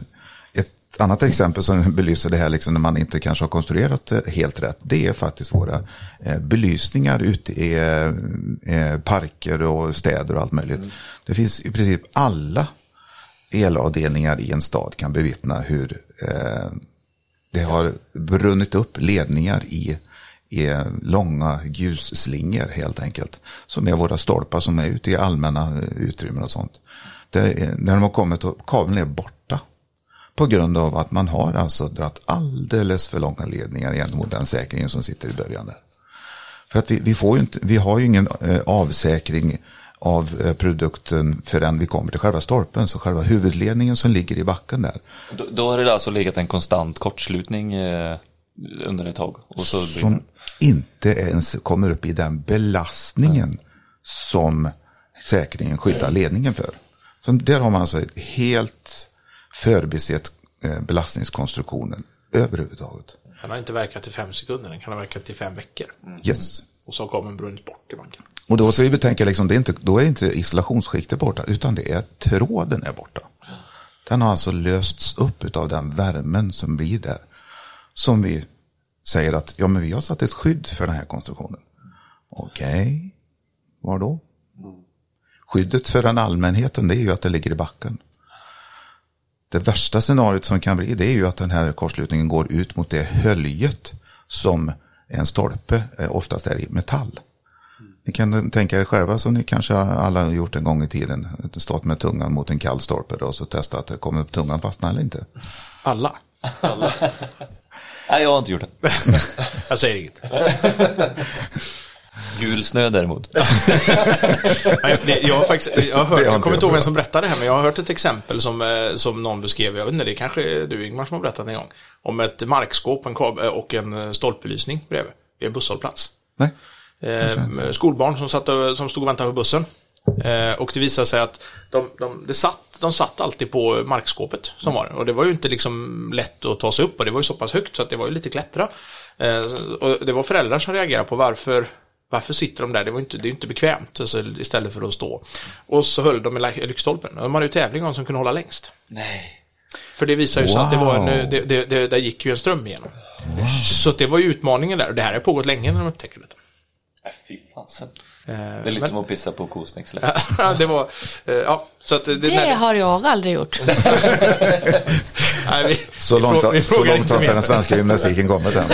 ett annat exempel som belyser det här liksom när man inte kanske har konstruerat eh, helt rätt. Det är faktiskt våra belysningar ute i parker och städer och allt möjligt. Det finns i princip alla elavdelningar i en stad kan bevittna hur eh, det har brunnit upp ledningar i, i långa ljusslingor helt enkelt. Som är våra stolpar som är ute i allmänna eh, utrymmen och sånt. Är, när de har kommit och kabeln är borta. På grund av att man har alltså dratt alldeles för långa ledningar gentemot den säkringen som sitter i början där. För att vi, vi, får inte, vi har ju ingen eh, avsäkring av eh, produkten förrän vi kommer till själva stolpen. Så själva huvudledningen som ligger i backen där. Då, då har det alltså legat en konstant kortslutning eh, under ett tag. Och så Som inte ens kommer upp i den belastningen som säkringen skyddar ledningen för. Så där har man alltså helt förbisett eh, belastningskonstruktionen överhuvudtaget. Den har inte verkat i fem sekunder, den kan ha verkat i fem veckor. Yes. Och så kommer den brunnit bort i banken. Och då ska vi betänka, liksom, det är inte, då är inte isolationsskiktet borta, utan det är tråden är borta. Den har alltså lösts upp av den värmen som blir där. Som vi säger att, ja men vi har satt ett skydd för den här konstruktionen. Okej, var då? Skyddet för den allmänheten, det är ju att det ligger i backen. Det värsta scenariot som kan bli, det är ju att den här kortslutningen går ut mot det höljet som en stolpe eh, oftast är i metall. Ni kan tänka er själva som ni kanske alla har gjort en gång i tiden. Stått med tungan mot en kall stolpe då, och så testa att det kommer upp tungan fastna eller inte. Alla. Nej, jag har inte gjort det. Jag säger inget. Gul snö däremot. Nej, det- Jag har faktiskt, jag har hört, jag kommer inte ihåg vem som berättade det här, men jag har hört ett exempel som, eh, som någon beskrev, jag vet inte, det är kanske du Ingmar som har berättat en gång, om ett markskåp en kab- och en eh, stolpbelysning bredvid, vid en busshållplats. Nej, eh, skolbarn som, satt som stod och väntade på bussen. Eh, och det visade sig att de, de, det satt, de satt alltid på markskåpet som var. Och det var ju inte liksom lätt att ta sig upp och det var ju så pass högt så att det var ju lite klättra. Eh, och det var föräldrar som reagerade på varför varför sitter de där? Det, var inte, det är inte bekvämt alltså, istället för att stå. Och så höll de i lyktstolpen. De hade ju tävling om som kunde hålla längst. Nej. För det visar ju sig att det var en, Wow. det, det, det, där gick ju en ström igenom. Så att det var ju utmaningen där. Och det här har pågått länge när de upptäckte det. Äh, fy fasen. Eh, Det är lite men- som att pissa på kosnäcksel. Ja, det var, eh, ja, så att det, Det när- har jag aldrig gjort. nej, vi, Så vi långt, vi så långt har inte den svenska gymnastiken kommit än.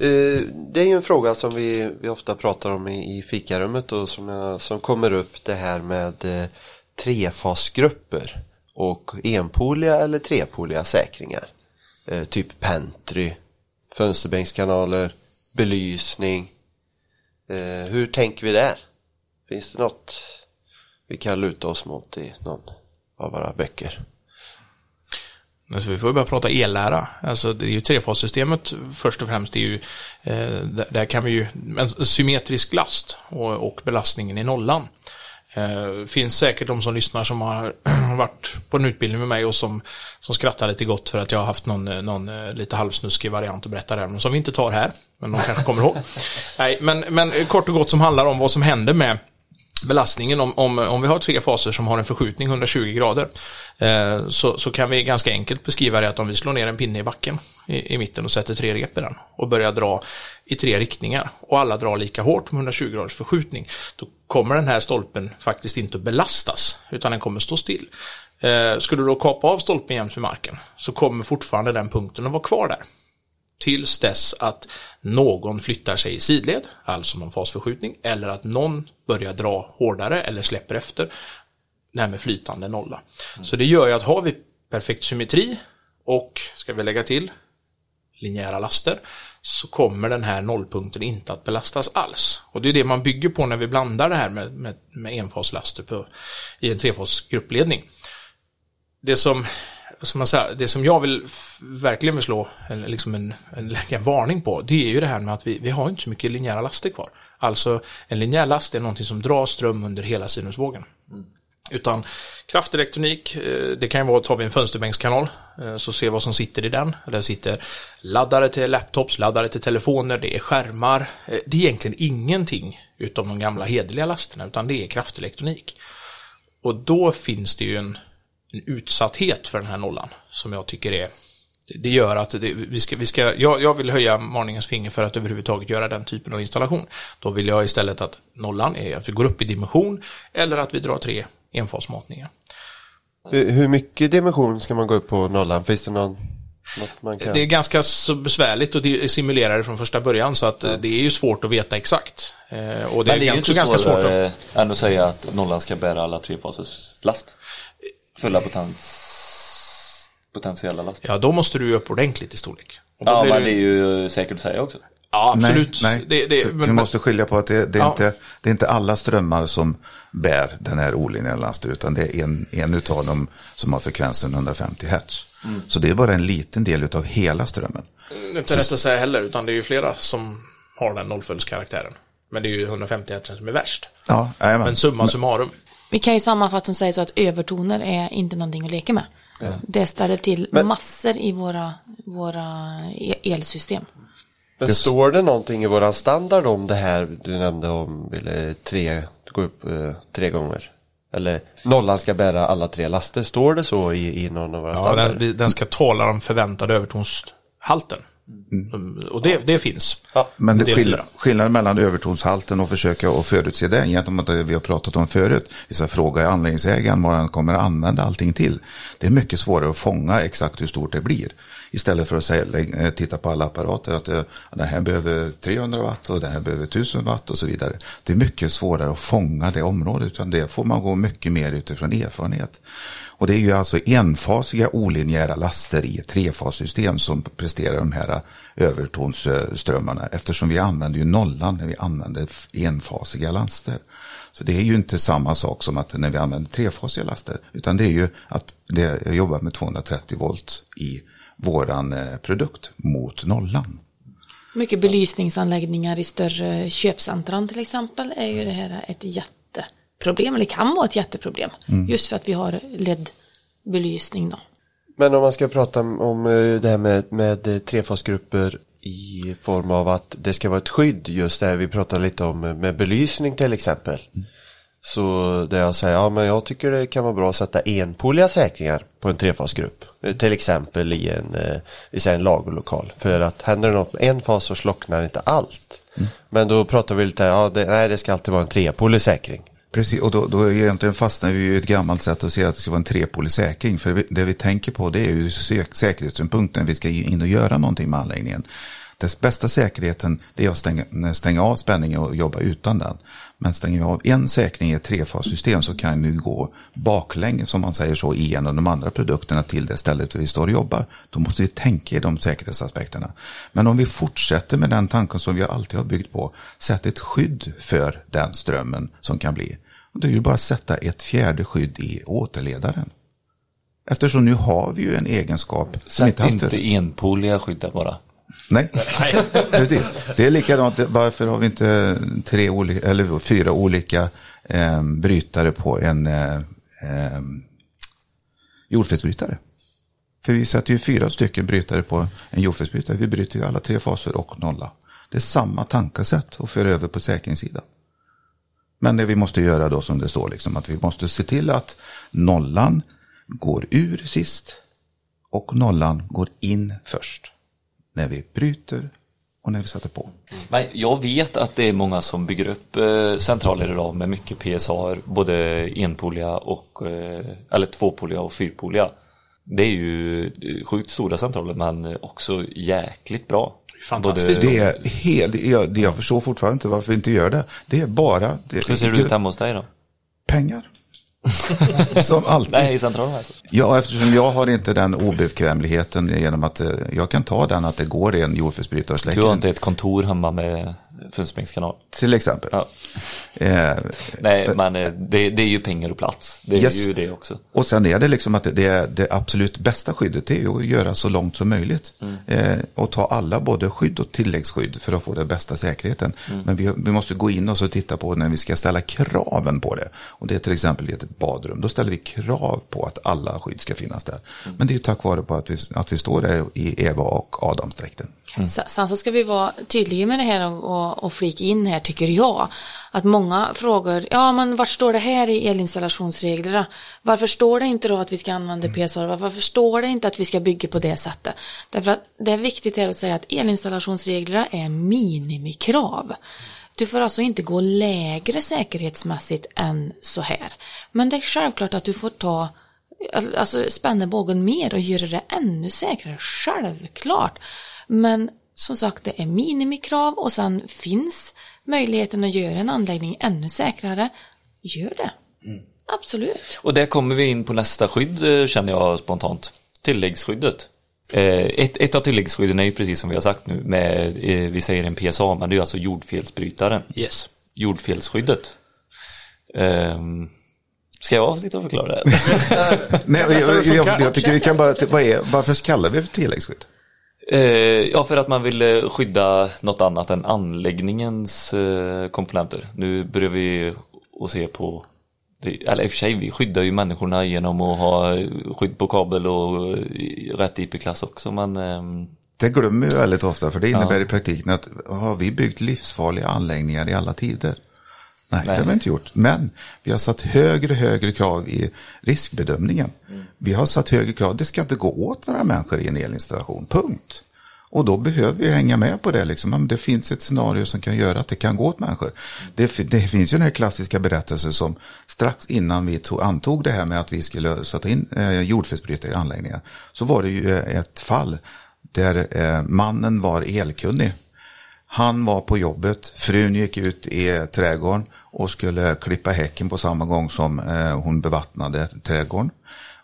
Eh, Det är ju en fråga som vi, vi ofta pratar om i, i fikarummet och som, jag, som kommer upp det här med trefasgrupper och enpoliga eller trepoliga säkringar. Typ pentry, fönsterbänkskanaler, belysning. Eh, hur tänker vi där? Finns det något vi kan luta oss mot i någon av våra böcker? Alltså, vi får ju börja prata ellära. Alltså, det är ju trefassystemet först och främst. Det är ju, eh, där, kan vi ju, en symmetrisk last och, och belastningen i nollan. Eh, finns säkert de som lyssnar som har varit på en utbildning med mig och som, som skrattar lite gott för att jag har haft någon, eh, någon eh, lite halvsnuskig variant att berätta där, men som vi inte tar här, men de kanske kommer ihåg. Nej, men, men kort och gott som handlar om vad som händer med belastningen om, om, om vi har tre faser som har en förskjutning 120 grader eh, så, så kan vi ganska enkelt beskriva det att om vi slår ner en pinne i backen i, i mitten och sätter tre rep i den och börjar dra i tre riktningar och alla drar lika hårt med 120 graders förskjutning då kommer den här stolpen faktiskt inte att belastas utan den kommer stå still. Eh, skulle du då kapa av stolpen jäms med marken så kommer fortfarande den punkten att vara kvar där tills dess att någon flyttar sig i sidled, alltså någon fasförskjutning, eller att någon börjar dra hårdare eller släpper efter, det här med flytande nolla. Så det gör ju att har vi perfekt symmetri och, ska vi lägga till, linjära laster, så kommer den här nollpunkten inte att belastas alls. Och det är det man bygger på när vi blandar det här med, med, med enfaslaster på, i en trefasgruppledning det som, som man säger, det som jag vill verkligen vill slå en, liksom en, en, en varning på, det är ju det här med att vi, vi har inte så mycket linjära laster kvar. Alltså en linjär last är någonting som drar ström under hela sinusvågen. Utan kraftelektronik, eh, det kan ju vara, tar vi en fönsterbänkskanal, eh, så se vad som sitter i den. Där sitter laddare till laptops, laddare till telefoner, det är skärmar. Eh, Det är egentligen ingenting utav de gamla hederliga lasterna, utan det är kraftelektronik. Och då finns det ju en, en utsatthet för den här nollan som jag tycker är det- det gör att det, vi ska, vi ska, jag, jag vill höja varningens finger för att överhuvudtaget göra den typen av installation. Då vill jag istället att nollan är att vi går upp i dimension eller att vi drar tre enfasmatningar. Hur, mycket dimension ska man gå upp på nollan? Finns det någon, något man kan... Det är ganska så besvärligt att di- simulera det från första början så att eh, det är ju svårt att veta exakt. Eh, Och det Men är, det är ju också inte ganska svårt att... än att säga att nollan ska bära alla trefasers last. Fulla potens... potentiella last. Ja, då måste du ju upp ordentligt i storlek. Ja, blir men det- det är ju säkert att säga också. Ja, absolut. Nej, nej. Det, det, men, vi måste skilja på att det, det, är Ja. inte, det är inte alla strömmar som bär den här olinjära lasten, utan det är en, en utav dem som har frekvensen 150 Hz. Mm. Så det är bara en liten del utav hela strömmen. Det är inte rätt att säga heller, utan det är ju flera som har den nollföljdskaraktären. Men det är ju 150 Hz som är värst. Ja, jajamän. Men summa summarum. Vi kan ju sammanfatta och säga så att övertoner är inte någonting att leka med. Det ställer till massor i våra, våra e- elsystem. Men står det någonting i våran standard om det här du nämnde om eller tre, gå upp eh, tre gånger? Eller nollan ska bära alla tre laster, står det så i, i någon av våra Ja, standarder? den, den ska tåla den förväntade övertonshalten. Mm. Och det, det finns. Men det skill skillnaden mellan övertonshalten och försöka att förutse det gentemot det vi har pratat om förut. Vi ska fråga anläggningsägaren vad han kommer att använda allting till. Det är mycket svårare att fånga exakt hur stort det blir. Istället för att säga, eh, titta på alla apparater att eh, den här behöver 300 watt och den här behöver 1000 watt och så vidare. Det är mycket svårare att fånga det området utan det får man gå mycket mer utifrån erfarenhet. Och det är ju alltså enfasiga olinjära laster i ett trefassystem som presterar de här eh, övertonsströmmarna eftersom vi använder ju nollan när vi använder enfasiga laster. Så det är ju inte samma sak som att när vi använder trefasiga laster utan det är ju att det jobbar med 230 volt i våran eh, produkt mot nollan. Mycket belysningsanläggningar i större köpcentran till exempel är ju det här ett jätteproblem, eller kan vara ett jätteproblem. Just för att vi har LED-belysning då. Men om man ska prata om- eh, det här med, med eh, trefasgrupper i form av att det ska vara ett skydd, just det här vi pratade lite om med belysning till exempel. Så där jag säger, ja men jag tycker det kan vara bra att sätta enpoliga säkringar på en trefasgrupp. Eh, Till exempel i en, eh, i en lagerlokal. För att händer det något med en fas så slocknar inte allt. Men då pratar vi lite, ja det, nej det ska alltid vara en trepolig säkring. Precis, och då, då egentligen fastnar vi i ett gammalt sätt att se att det ska vara en trepolig säkring. För det vi tänker på det är ju sä- säkerhetssynpunkten vi ska in och göra någonting med anläggningen. Dess bästa säkerheten det är att stänga, stänga av spänningen och jobba utan den. Men stänger vi av en säkring i ett trefassystem så kan du gå baklänges, som man säger så, i en av de andra produkterna till det stället där vi står och jobbar. Då måste vi tänka i de säkerhetsaspekterna. Men om vi fortsätter med den tanken som vi alltid har byggt på, sätt ett skydd för den strömmen som kan bli. Och det är ju bara att sätta ett fjärde skydd i återledaren. Eftersom nu har vi ju en egenskap som Sätt inte haft inte det. enpoliga skyddet bara. Nej, precis. Det är likadant. Varför har vi inte tre olika, eller fyra olika eh, brytare på en eh, eh, jordfelsbrytare? För vi sätter ju fyra stycken brytare på en jordfelsbrytare. Vi bryter ju alla tre faser och nolla. Det är samma tankesätt att föra över på säkringssidan. Men det vi måste göra då som det står, liksom, att vi måste se till att nollan går ur sist och nollan går in först. När vi bryter och när vi sätter på. Men jag vet att det är många som bygger upp eh, centraler idag med mycket PSA, både enpoliga och, eh, eller tvåpoliga och fyrpoliga. Det är ju eh, sjukt stora centraler men också jäkligt bra. Fantastiskt. Både- Det är helt, jag, jag förstår fortfarande inte varför vi inte gör det. Det är bara det, Hur ser det ut hemma hos dig då? pengar. Som alltid. Nej, i centralen alltså. Ja, eftersom jag har inte den obekvämligheten genom att eh, jag kan ta den att det går en jordfelsbrytare och släcka Du har inte ett kontor hemma med fullspringskanal. till exempel. Ja. Eh, Nej, men eh, det, det är ju pengar och plats. Det är Yes. ju det också. Och sen är det liksom att det, det, absolut bästa skyddet det är att göra så långt som möjligt. Eh, och ta alla både skydd och tilläggsskydd för att få den bästa säkerheten. Men vi, vi måste gå in och så titta på när vi ska ställa kraven på det. Och det är till exempel i ett badrum. Då ställer vi krav på att alla skydd ska finnas där. Men det är ju tack vare på att vi, att vi står där i Eva och Adamsträkten. Sen sen så ska vi vara tydliga med det här och, och, och flika in här tycker jag. Att många frågar, ja men vart står det här i elinstallationsreglerna? Varför står det inte då att vi ska använda PSR? Varför står det inte att vi ska bygga på det sättet? Därför att det är viktigt här att säga att elinstallationsreglerna är minimikrav. Du får alltså inte gå lägre säkerhetsmässigt än så här. Men det är självklart att du får ta alltså spänna bågen mer och göra det ännu säkrare, självklart. Men som sagt, det är minimikrav och sen finns möjligheten att göra en anläggning ännu säkrare. Gör det. Absolut. Och där kommer vi in på nästa skydd eh, känner jag spontant. Tilläggsskyddet. Eh, Ett, ett av tilläggsskydden är ju precis som vi har sagt nu med, eh, vi säger en PSA, men det är ju alltså jordfelsbrytaren. Yes. Jordfelsskyddet. Ehm, Ska jag sitta och förklara det? Nej, jag, jag, jag, jag tycker vi kan bara, vad är, varför kallar vi det för tilläggsskydd? Eh, ja, för att man vill eh, skydda något annat än anläggningens eh, komponenter. Nu börjar vi att se på, eller i och för sig, vi skyddar ju människorna genom att ha skydd på kabel och rätt IP-klass också, men ehm, Det glömmer vi väldigt ofta, för det innebär i praktiken att har vi byggt livsfarliga anläggningar i alla tider? Nej, det har vi inte gjort. Men vi har satt högre högre krav i riskbedömningen. Vi har satt högre krav, det ska inte gå åt några människor i en elinstallation, punkt. Och då behöver vi hänga med på det. Liksom. Det finns ett scenario som kan göra att det kan gå åt människor. Det, det finns ju den här klassiska berättelsen som strax innan vi tog, antog det här med att vi skulle sätta in eh, jordfelsbrytare i anläggningar. Så var det ju eh, ett fall där eh, mannen var elkunnig. Han var på jobbet, frun gick ut i trädgården och skulle klippa häcken på samma gång som eh, hon bevattnade trädgården.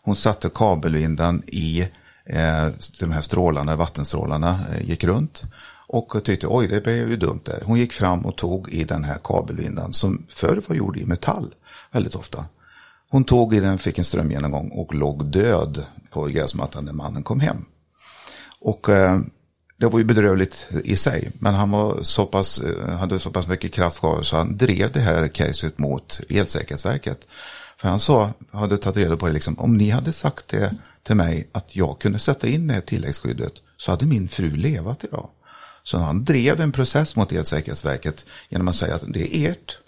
Hon satte kabelvindan i eh, de här strålarna, vattenstrålarna eh, gick runt. Och tyckte, oj det blev ju dumt där. Hon gick fram och tog i den här kabelvindan som förr var gjord i metall väldigt ofta. Hon tog i den, fick en strömgenomgång och låg död på gräsmattan när mannen kom hem. Och eh, det var ju bedrövligt i sig, men han var så pass, eh, hade så pass mycket kraft kvar så han drev det här caset mot Elsäkerhetsverket. För han sa, hade tagit reda på det, liksom, om ni hade sagt det till mig att jag kunde sätta in det här tilläggsskyddet så hade min fru levat idag. Så han drev en process mot Elsäkerhetsverket genom att säga att det är ert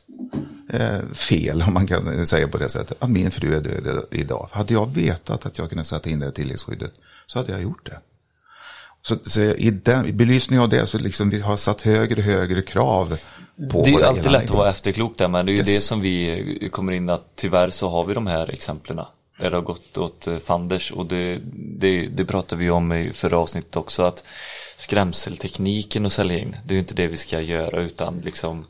eh, fel, om man kan säga på det sättet, att min fru är död idag. Hade jag vetat att jag kunde sätta in det här tilläggsskyddet så hade jag gjort det. Så, så i, den, i belysning av det så liksom vi har satt högre och högre krav på Det är alltid lätt att vara efterklok där men det är ju Yes. det som vi kommer in att tyvärr så har vi de här exemplen. Där det har gått åt eh, fanders och det, det, det pratade vi om i förra avsnittet också att skrämseltekniken och sälja in det är ju inte det vi ska göra utan liksom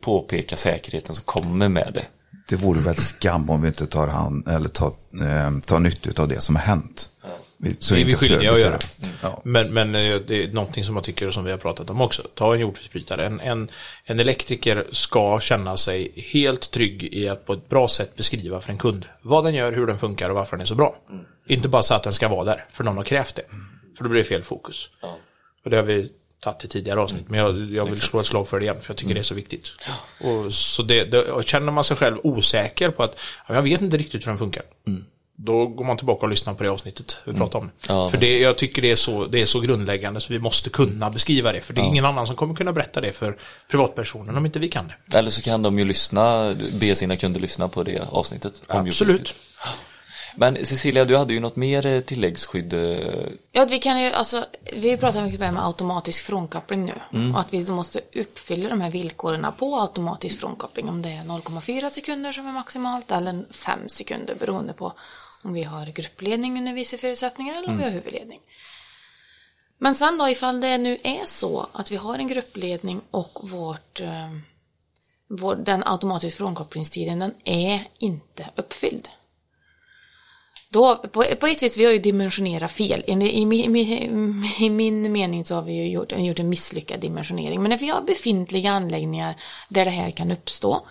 påpeka säkerheten som kommer med det. Det vore väl skam om vi inte tar, hand, eller tar, eh, tar nytta av det som har hänt. Vi, så Det är vi inte skyldiga att göra. det. Ja. Men, men eh, det är någonting som jag tycker och som vi har pratat om också. Ta en jordfelsbrytare. En, en, en elektriker ska känna sig helt trygg i att på ett bra sätt beskriva för en kund vad den gör, hur den funkar och varför den är så bra. Inte bara säga att den ska vara där, för någon har krävt det. För då blir det fel fokus. Och det har vi tagit i tidigare avsnitt, men jag, jag vill slå ett slag för det igen, för jag tycker det är så viktigt. Och, så det, det, och känner man sig själv osäker på att ja, jag vet inte riktigt hur den funkar. Då går man tillbaka och lyssnar på det avsnittet vi pratade om. Ja, för det, jag tycker det är, så, det är så grundläggande så vi måste kunna beskriva det. För det är ingen annan som kommer kunna berätta det för privatpersonen om inte vi kan det. Eller så kan de ju lyssna, be sina kunder lyssna på det avsnittet. om Absolut. Men Cecilia, du hade ju något mer eh, tilläggsskydd. eh, Ja, vi kan ju, alltså, vi pratar mycket med automatisk frånkoppling nu. Och att vi då måste uppfylla de här villkoren på automatisk frånkoppling. Om det är 0,4 sekunder som är maximalt eller 5 sekunder beroende på om vi har gruppledning under vissa förutsättningar eller om vi har huvudledning. Men sen då ifall det nu är så att vi har en gruppledning och vårt, eh, vår, den automatiska frånkopplingstiden den är inte uppfylld. Då, på, på ett vis, vi har ju dimensionerat fel. I, i, i, I min mening så har vi ju gjort, gjort en misslyckad dimensionering. Men när vi har befintliga anläggningar där det här kan uppstå.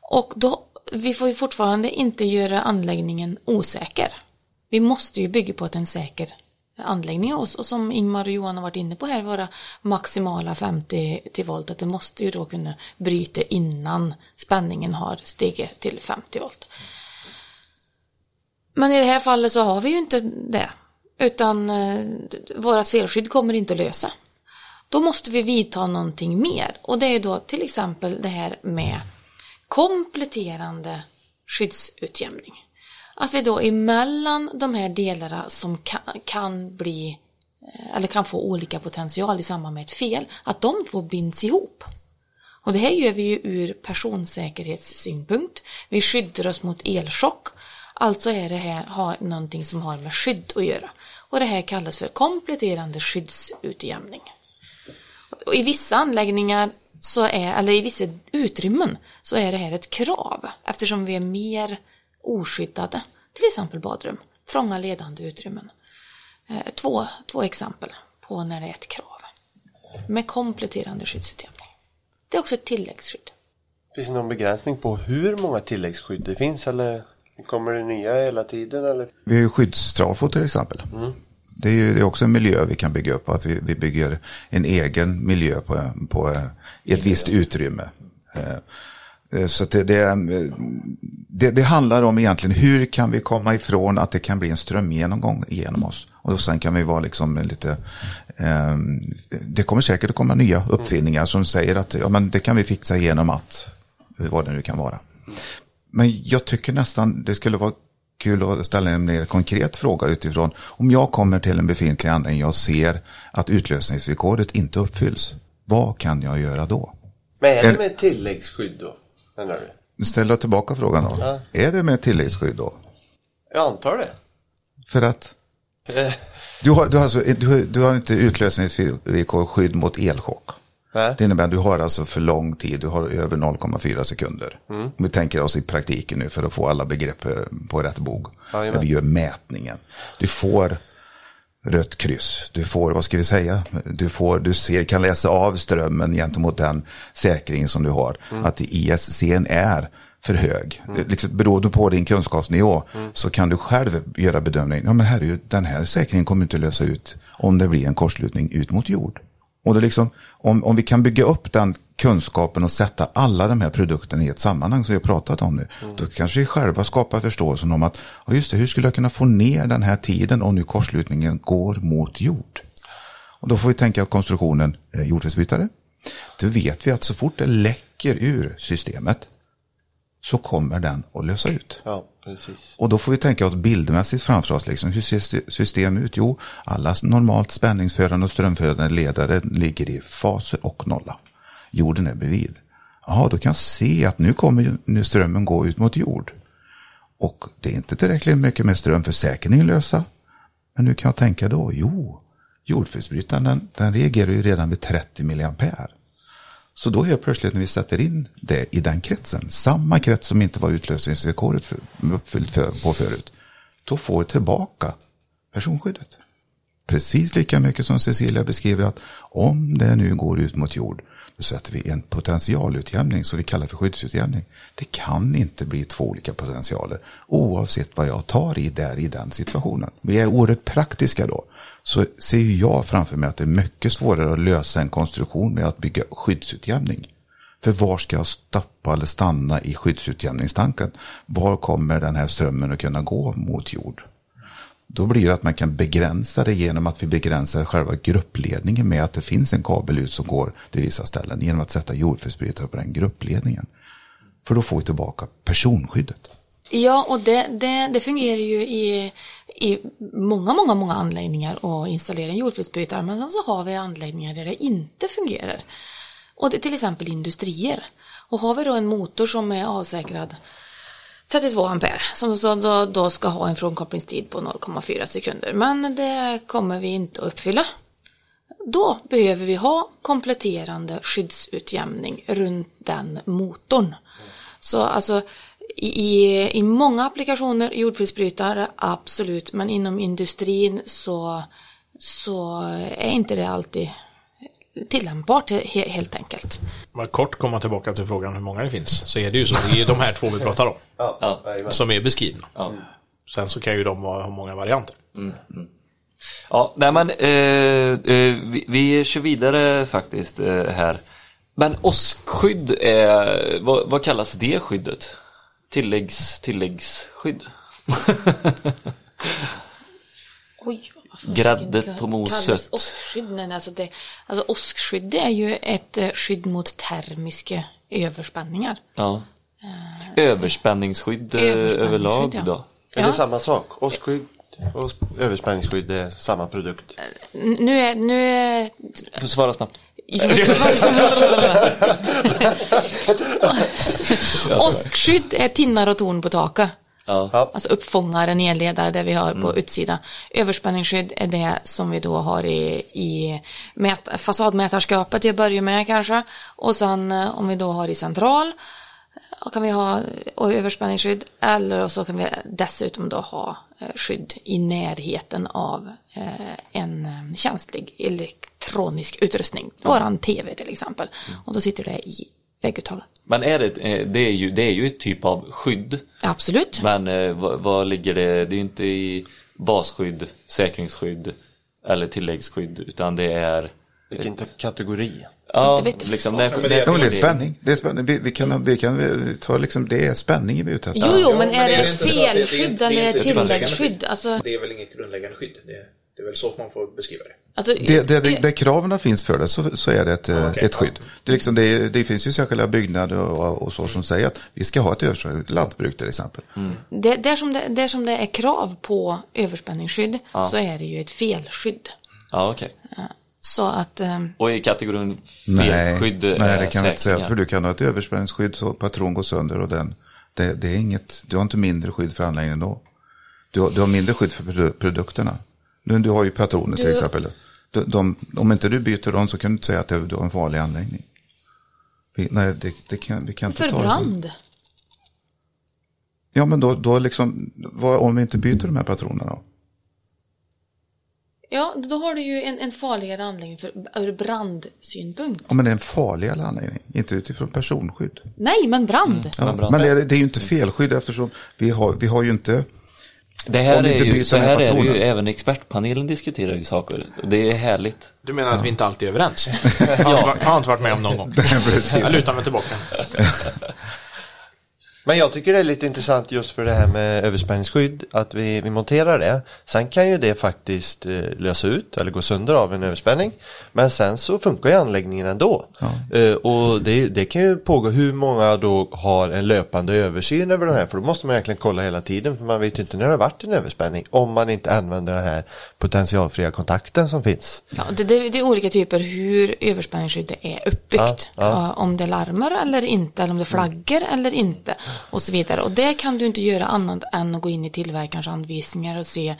Och då, vi får ju fortfarande inte göra anläggningen osäker. Vi måste ju bygga på att en säker anläggning och, och som Ingmar och Johan har varit inne på här, våra maximala 50 till volt, att det måste ju då kunna bryta innan spänningen har stigit till 50 volt. Men i det här fallet så har vi ju inte det. Utan eh, vårat felskydd kommer inte att lösa. Då måste vi vidta någonting mer. Och det är då till exempel det här med kompletterande skyddsutjämning. Att vi då emellan de här delarna som kan, kan bli eh, eller kan få olika potential i samband med ett fel, att de två binds ihop. Och det här gör vi ju ur personsäkerhetssynpunkt. Vi skyddar oss mot elchock. Alltså är det här har någonting som har med skydd att göra. Och det här kallas för kompletterande skyddsutjämning. Och I vissa anläggningar, så är, eller i vissa utrymmen, så är det här ett krav eftersom vi är mer oskyddade. Till exempel badrum, trånga ledande utrymmen. Eh, Två, två exempel på när det är ett krav. Med kompletterande skyddsutjämning. Det är också ett tilläggsskydd. Finns det någon begränsning på hur många tilläggsskydd det finns eller kommer det nya hela tiden eller? Vi har ju skyddstrafo till exempel. Det är ju det är också en miljö vi kan bygga upp. Att vi, vi bygger en egen miljö på, på ett visst utrymme. Eh, Så att det, eh, det, det handlar om egentligen hur kan vi komma ifrån att det kan bli en strömgenomgång genom oss. Och då sen kan vi vara liksom lite, eh, det kommer säkert att komma nya uppfinningar som säger att ja, men det kan vi fixa genom att, vad det nu kan vara. Men jag tycker nästan det skulle vara kul att ställa en mer konkret fråga utifrån om jag kommer till en befintlig anläggning och ser att utlösningsvillkoret inte uppfylls. Vad kan jag göra då? Men är det med tilläggsskydd då? Menar du? Nu ställer jag tillbaka frågan då. Ja. Är det med tilläggsskydd då? Jag antar det. För att Eh, du har, du har, alltså, du, du har inte utlösningsvillkor skydd mot elchock. Nej. Det innebär att du har alltså för lång tid, du har över 0,4 sekunder. Mm. Om vi tänker oss i praktiken nu för att få alla begrepp eh, på rätt bog. Jajamän. När vi gör mätningen. Du får rött kryss. Du får, vad ska vi säga, du, får, du ser, kan läsa av strömmen gentemot den säkring som du har. Mm. Att ISC är för hög, liksom, beroende på din kunskapsnivå, så kan du själv göra bedömningen, ja men ju, den här säkringen kommer inte lösa ut om det blir en kortslutning ut mot jord. Och det liksom, om, om vi kan bygga upp den kunskapen och sätta alla de här produkterna i ett sammanhang som vi har pratat om nu, då kanske vi själva skapar förståelsen om att, ja just det, hur skulle jag kunna få ner den här tiden om nu kortslutningen går mot jord? Och då får vi tänka konstruktionen eh, jordfelsbrytare. Då vet vi att så fort det läcker ur systemet så kommer den att lösa ut. Ja, precis. Och då får vi tänka oss bildmässigt framför oss. Liksom. Hur ser system ut? Jo, alla normalt spänningsförande och strömförande ledare ligger i faser och nolla. Jorden är bredvid. Ja, då kan jag se att nu kommer nu strömmen gå ut mot jord. Och det är inte tillräckligt mycket med ström för säkerningen lösa. Men nu kan jag tänka då? Jo, jordfelsbrytaren den, den reagerar ju redan vid 30 milliampere. Så då helt plötsligt när vi sätter in det i den kretsen, samma krets som inte var utlösningsvillkoret för, uppfyllt för, på förut, då får vi tillbaka personskyddet. Precis lika mycket som Cecilia beskriver att om det nu går ut mot jord, då sätter vi en potentialutjämning som vi kallar för skyddsutjämning. Det kan inte bli två olika potentialer oavsett vad jag tar i där i den situationen. Vi är oerhört praktiska då. Så ser ju jag framför mig att det är mycket svårare att lösa en konstruktion med att bygga skyddsutjämning. För var ska jag stoppa eller stanna i skyddsutjämningstanken? Var kommer den här strömmen att kunna gå mot jord? Då blir det att man kan begränsa det genom att vi begränsar själva gruppledningen med att det finns en kabel ut som går till vissa ställen genom att sätta jordfelsbrytare på den gruppledningen. För då får vi tillbaka personskyddet. Ja, och det, det, det fungerar ju i, i många, många, många anläggningar att installera en jordfelsbrytare, men sen så har vi anläggningar där det inte fungerar. Och det är till exempel industrier. Och har vi då en motor som är avsäkrad 32 ampere som då, då, då ska ha en frånkopplingstid på 0,4 sekunder, men det kommer vi inte att uppfylla. Då behöver vi ha kompletterande skyddsutjämning runt den motorn. Så alltså i, i, i många applikationer, jordfelsbrytare, absolut, men inom industrin så, så är inte det alltid tillämpbart he, helt enkelt. Jag kort komma tillbaka till frågan hur många det finns, så är det ju så. Det är de här två vi pratar om. Ja, Som är beskrivna. Ja. Sen så kan ju de ha många varianter. Ja, nej men eh, eh, vi, vi kör vidare faktiskt eh, här. Men åskskydd, är, vad, vad kallas det skyddet? Tilläggs, tilläggsskydd? Oj, vad fan Grädde kan- på moset. kallas Åskskydd, nej, alltså, det, alltså åskskydd är ju ett eh, skydd mot termiska överspänningar. Ja. Överspänningsskydd eh, Överspänningsskydd, överlag ja. då? Är Ja. det samma sak? Åskskydd och överspänningsskydd är samma produkt. Nu är, nu är Du får svara snabbt. Åskskydd är tinnar och torn på taket. Ja. Alltså uppfångare, nedledare, det vi har på utsidan. Överspänningsskydd är det som vi då har i, i mät, fasadmätarskapet till att börja med kanske. Och sen eh, om vi då har i central och kan vi ha och överspänningsskydd eller så kan vi dessutom då ha eh, skydd i närheten av eh, en eh, känslig elektronisk utrustning. Våran tv till exempel. Och då sitter det i vägguttaget. Men är det, eh, det, är ju, det är ju ett typ av skydd. Absolut. Men eh, vad, vad ligger det? Det är inte i basskydd, säkringsskydd eller tilläggsskydd utan det är Vilken kategori? Ja, liksom, men det- Ja, men det är spänning. Det är spänning. Vi, vi kan, vi kan vi ta liksom, det är spänning vi är ute efter. Jo, jo, Ja, men är det det är ett det- det är felskydd det är eller ett tilläggsskydd? Alltså, Det är väl inget grundläggande skydd. Det, det är väl så man får beskriva det. alltså, Det, det, det, där kraven finns för det så, så är det ett, eh, okej, ett skydd. Det, är liksom, det, det finns ju särskilda byggnader och, och så som säger att vi ska ha ett överskott, lantbruk till exempel. det, där, som det, där som det är krav på överspänningsskydd så är det ju ett felskydd. Ja, okej. Så att, eh, Och i kategorin Nej, felskydd nej är det kan vi inte säga. För du kan ha ett överspänningsskydd så patron går sönder och den, det, det är inget, du har inte mindre skydd för anläggningen då. Du har, du har mindre skydd för produ- produkterna. Du, du har ju patroner till Du- exempel. De, de, om inte du byter dem så kan du inte säga att du har en farlig anläggning. Vi, nej, det, det kan, vi kan inte för ta brand. Ja, men då, då liksom, vad, om vi inte byter de här patronerna då? Ja, då har du ju en, en farligare anläggning för, ur brandsynpunkt. Ja, men det är en farligare anläggning, inte utifrån personskydd. Nej, men brand. Ja, Men bra. men det är, det är ju inte felskydd eftersom vi har, vi har ju inte... Det här, är inte ju, så här är det ju, även expertpanelen diskuterar ju saker. Det är härligt. Du menar att vi inte alltid är överens? Jag har, inte, varit- jag har inte varit med om någon gång. Precis. Jag lutar mig tillbaka. Men jag tycker det är lite intressant just för det här med överspänningsskydd att vi, vi monterar det. Sen kan ju det faktiskt eh, lösa ut eller gå sönder av en överspänning. Men sen så funkar ju anläggningen ändå. Eh, och det, det kan ju pågå hur många då har en löpande översyn över de här. För då måste man egentligen kolla hela tiden för man vet ju inte när det har varit en överspänning. Om man inte använder den här potentialfria kontakten som finns. Ja, det, det, det är olika typer hur överspänningsskyddet är uppbyggt. Ja, ja. Ja, Om det larmar eller inte, eller om det flaggar eller inte. Och så vidare. Och det kan du inte göra annat än att gå in i tillverkarens anvisningar och se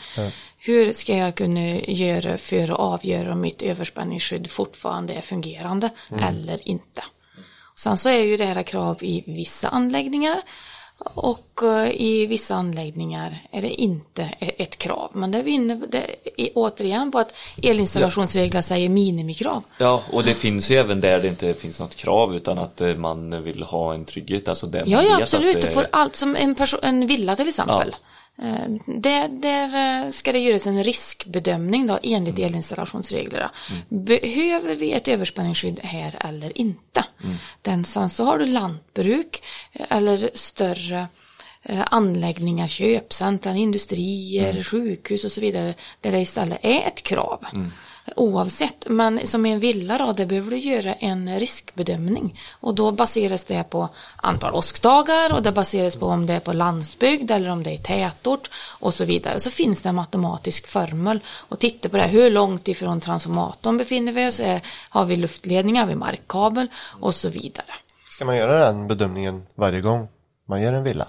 hur ska jag kunna göra för att avgöra om mitt överspänningsskydd fortfarande är fungerande eller inte. Sen så är ju det här krav i vissa anläggningar och eh, i vissa anläggningar är det inte e- ett krav. Men det är, vi inne, det är återigen på att elinstallationsregler säger minimikrav. Ja, och det finns ju även där det inte finns något krav utan att eh, man vill ha en trygghet. Alltså där Ja, man ja vet absolut. att Du får allt som en, person, en villa till exempel. Eh, Där, där eh, ska det göras en riskbedömning då, enligt Mm. elinstallationsreglerna. Behöver vi ett överspänningsskydd här eller inte? Mm. Den, sen så har du lantbruk eh, eller större eh, anläggningar, köpcentrum, industrier, Mm. sjukhus och så vidare där det istället är ett krav. Mm. Oavsett, men som i en villa då, där behöver du göra en riskbedömning. Och då baseras det på antal åskdagar och det baseras på om det är på landsbygd eller om det är tätort och så vidare. Så finns det en matematisk formel och titta på det. Hur långt ifrån transformatorn befinner vi oss? Eh, har vi luftledningar? Har vi markkabel? Och så vidare. Ska man göra den bedömningen varje gång man gör en villa?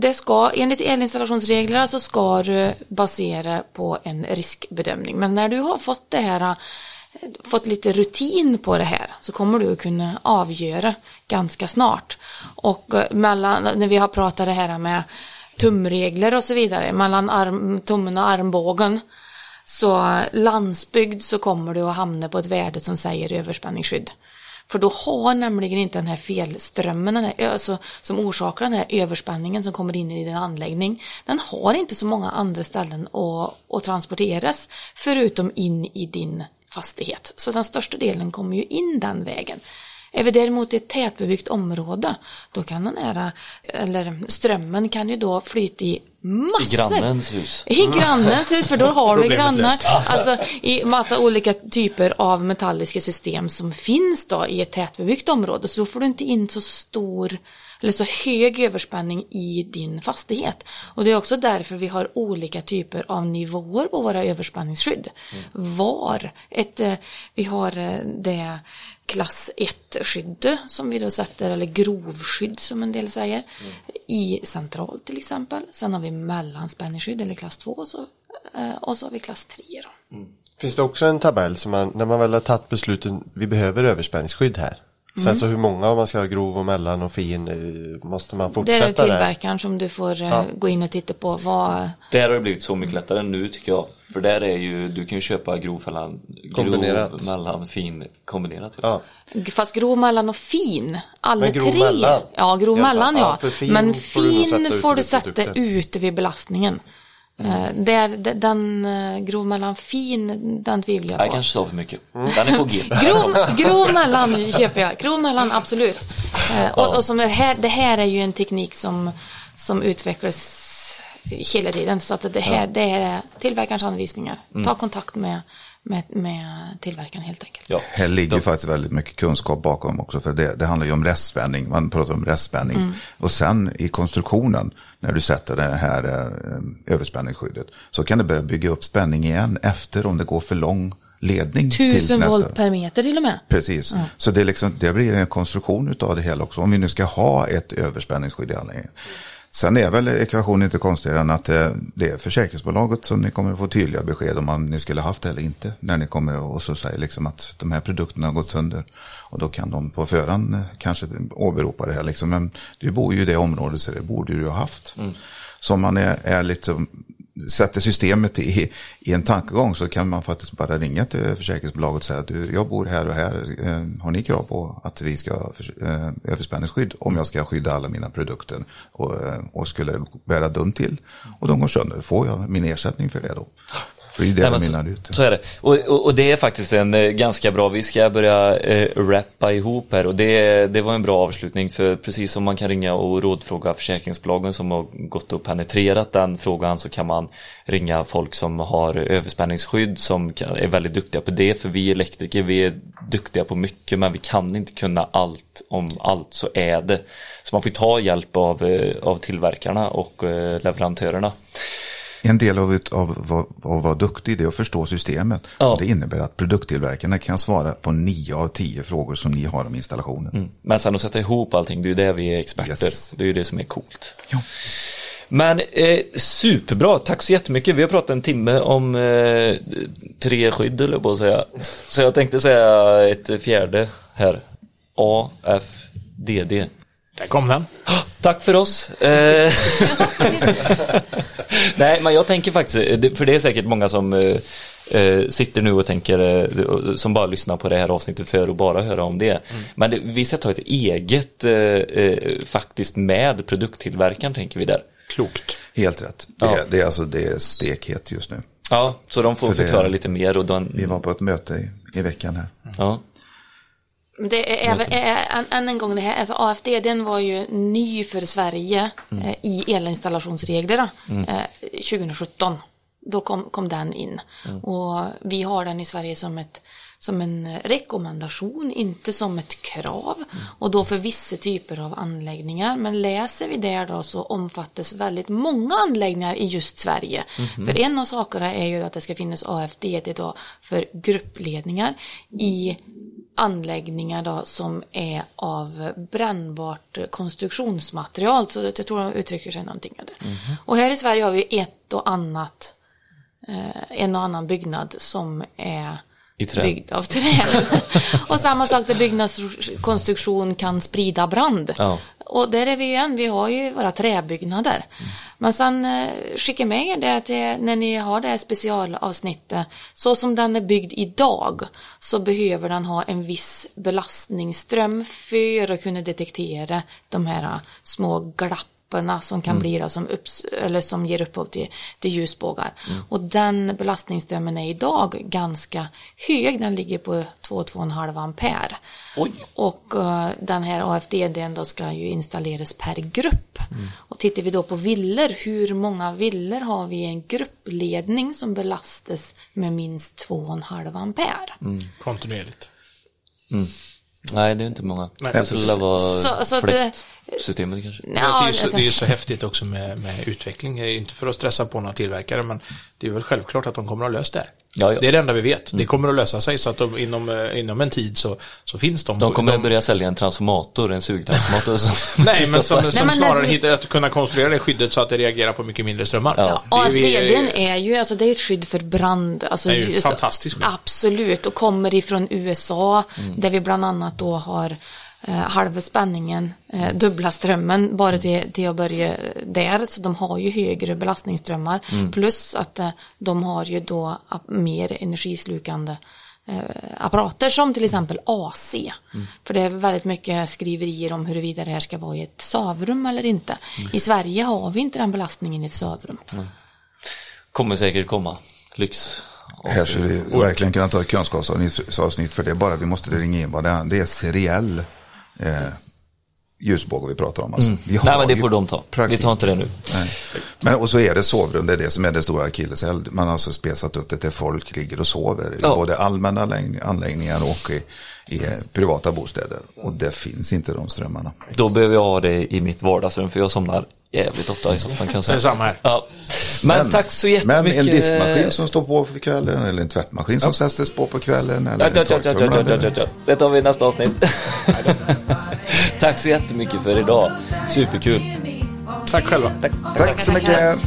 Det ska, enligt elinstallationsreglerna så ska du basera på en riskbedömning. Men när du har fått det här, fått lite rutin på det här så kommer du att kunna avgöra ganska snart. Och eh, mellan, när vi har pratat det här med tumregler och så vidare, mellan arm, tummen och armbågen. Så landsbygd så kommer du att hamna på ett värde som säger överspänningsskydd. För då har nämligen inte den här felströmmen den här, alltså, som orsakar den här överspänningen som kommer in i din anläggning. Den har inte så många andra ställen att, att transporteras förutom in i din fastighet. Så den största delen kommer ju in den vägen. Är vi däremot i ett tätbebyggt område, då kan den här, eller strömmen kan ju då flyta i massor. I grannens hus. I grannens hus, för då har du grannar. Alltså i massa olika typer av metalliska system som finns då i ett tätbebyggt område. Så då får du inte in så stor eller så hög överspänning i din fastighet. Och det är också därför vi har olika typer av nivåer på våra överspänningsskydd. Var ett, eh, vi har eh, det klass 1-skydd som vi då sätter, eller grovskydd som en del säger, i central till exempel. Sen har vi mellanspänningsskydd eller klass 2 och så, eh, och så har vi klass 3 då. Mm. Finns det också en tabell som man, när man väl har tagit besluten, vi behöver överspänningsskydd här. Sen Mm. så hur många om man ska ha grov och mellan och fin, eh, måste man Det fortsätta är där? tillverkaren som du får eh, gå in och titta på. Vad, Där har det blivit så mycket lättare nu tycker jag. För där är ju, du kan ju köpa grov mellan, Kombinerat. grov mellan fin kombinerat. Ja. fast grov mellan och fin. Alla grov tre. mellan? Ja, grov Ja, mellan ja, ja. fin Men får du fin sätta ut får du sätta ute vid belastningen. Eh, där, den uh, grov mellan fin, den tvivlar jag Jag på. kanske sa för mycket. Den är på G. Grov, grov mellan köper jag. Grov mellan, absolut. Eh, och, och som det, här, det här är ju en teknik som, som utvecklas hela tiden. Så att det här, det här är tillverkarens anvisningar. Ta kontakt med, med, med tillverkaren helt enkelt. Ja. Här ligger faktiskt väldigt mycket kunskap bakom också. För det, det handlar ju om restspänning. Man pratar om restspänning. Mm. Och sen i konstruktionen, när du sätter det här eh, överspänningsskyddet. Så kan det börja bygga upp spänning igen efter om det går för lång ledning. till Tusen nästa. volt per meter till och med. Precis, så det, är liksom, det blir en konstruktion av det hela också. Om vi nu ska ha ett överspänningsskydd i anläggningen. Sen är väl ekvationen inte konstigare än att eh, det är försäkringsbolaget som ni kommer att få tydliga besked om man ni skulle haft det eller inte. När ni kommer och så säger liksom att de här produkterna har gått sönder. Och då kan de på förhand eh, kanske åberopa det här. Liksom. Men du bor ju i det området så det borde du ha haft. Så om man är, är lite sätter systemet i, i en tankegång så kan man faktiskt bara ringa till försäkringsbolaget och säga att jag bor här och här. Eh, har ni krav på att vi ska ha eh, överspänningsskydd om jag ska skydda alla mina produkter och, eh, och skulle bära dum till och de går sönder, får jag min ersättning för det då? Det är det Nej, de men mynnar så, ut. så är det. Och, och, och det är faktiskt en eh, ganska bra, vi ska börja eh, rappa ihop här och det, det var en bra avslutning för precis som man kan ringa och rådfråga försäkringsbolagen som har gått och penetrerat den frågan så kan man ringa folk som har överspänningsskydd som kan, är väldigt duktiga på det för vi elektriker vi är duktiga på mycket men vi kan inte kunna allt om allt så är det. Så man får ta hjälp av, eh, av tillverkarna och eh, leverantörerna. En del av, av, av, av att vara duktig det är att förstå systemet. Ja. Det innebär att produkttillverkarna kan svara på nio av tio frågor som ni har om installationen. Men sen att sätta ihop allting, det är ju det vi är experter. Yes. Det är ju det som är coolt. Ja. Men eh, superbra, tack så jättemycket. Vi har pratat en timme om eh, tre skydd eller på att säga. Så jag tänkte säga ett fjärde här. AFDD. Där kom den. Tack för oss. Eh, Nej, men jag tänker faktiskt, eh, det- för det är säkert många som eh, sitter nu och tänker, som bara lyssnar på det här avsnittet för att bara höra om det. Men det, vi ska ta ett eget, faktiskt med produkttillverkaren tänker vi där. Klokt. Helt rätt. Det, Ja. är, det, är alltså, det är stekhet just nu. Ja, så de får För det- förklara lite mer och de, Vi var på ett möte i, i veckan här. ja. Det är även, än, än en gång, det här, alltså AFD den var ju ny för Sverige eh, i elinstallationsreglerna eh, 2017. Då kom, kom den in. Och vi har den i Sverige som, ett, som en rekommendation, inte som ett krav. Och då för vissa typer av anläggningar. Men läser vi där då så omfattas väldigt många anläggningar i just Sverige. För en av sakerna är ju att det ska finnas AFD då för gruppledningar i anläggningar då som är av brännbart konstruktionsmaterial. Så jag tror de uttrycker sig någonting av det. Och här i Sverige har vi ett och annat, eh, en och annan byggnad som är byggd av trä. och samma sak där byggnadskonstruktion kan sprida brand. Ja. Och där är vi ju än, vi har ju våra träbyggnader. Men sen eh, skicka med er det till, när ni har det här specialavsnittet. Så som den är byggd idag så behöver den ha en viss belastningsström för att kunna detektera de här små glapp glapporna som kan bli då, som, upps, eller som ger upphov till, till ljusbågar. Och den belastningsströmmen är idag ganska hög, den ligger på 2-2,5 ampere. Oj. Och eh, den här AFDD då ska ju installeras per grupp. Och tittar vi då på villor, hur många villor har vi i en gruppledning som belastas med minst 2,5 ampere? Kontinuerligt. Nej, det är inte många. Nej, det skulle vara Så- det- fläktsystemet kanske. Ja, det, är så, det är så häftigt också med, med utveckling. Eh, Inte för att stressa på några tillverkare, men det är väl självklart att de kommer att lösa det. här. Ja, ja. Det är det enda vi vet. Det kommer att lösa sig så att de, inom, eh, inom en tid så, så finns de. De kommer de, börja sälja en transformator, en sugtransformator. som- Nej, men som, som Nej, men snarare alltså- hittar att kunna konstruera det skyddet så att det reagerar på mycket mindre strömmar. Ja. Det är ju- AFDD är ju, alltså det är ett skydd för brand. Alltså, Det är ju ju- fantastiskt. Absolut, och kommer ifrån USA Mm. där vi bland annat då har halva spänningen, eh, dubbla strömmen bara till, till att börja där. Så de har ju högre belastningsströmmar. Mm. Plus att eh, de har ju då mer energislukande eh, apparater som till exempel AC. Mm. För det är väldigt mycket skriverier om huruvida det här ska vara i ett sovrum eller inte. Mm. I Sverige har vi inte den belastningen i ett sovrum. Kommer säkert komma. Lyx. Här skulle vi verkligen kunna ta ett kunskapsavsnitt för det. Bara vi måste ringa in vad det är. Det är seriell eh, ljusbåge vi pratar om. Alltså. Vi har Nej, men det får de ta. Vi praktik. tar inte det nu. Nej. Men, och så är det sovrum, det är det som är det stora akilleshäl. Man har alltså spesat upp det där folk ligger och sover. I Ja. både allmänna anlägg- anläggningar och i, i privata bostäder. Och det finns inte de strömmarna. Då behöver jag ha det i mitt vardagsrum för jag somnar jävligt ofta i soffan kan jag säga. Det är samma här. Ja. Men, tack så jättemycket. Men en diskmaskin som står på för kvällen eller en tvättmaskin som sätts på på kvällen. Eller Ja, ja, ja, ja, ja, ja, ja, ja. Det tar vi i nästa avsnitt. Tack så jättemycket för idag. Superkul. Tack själva. Tack. Tack så mycket.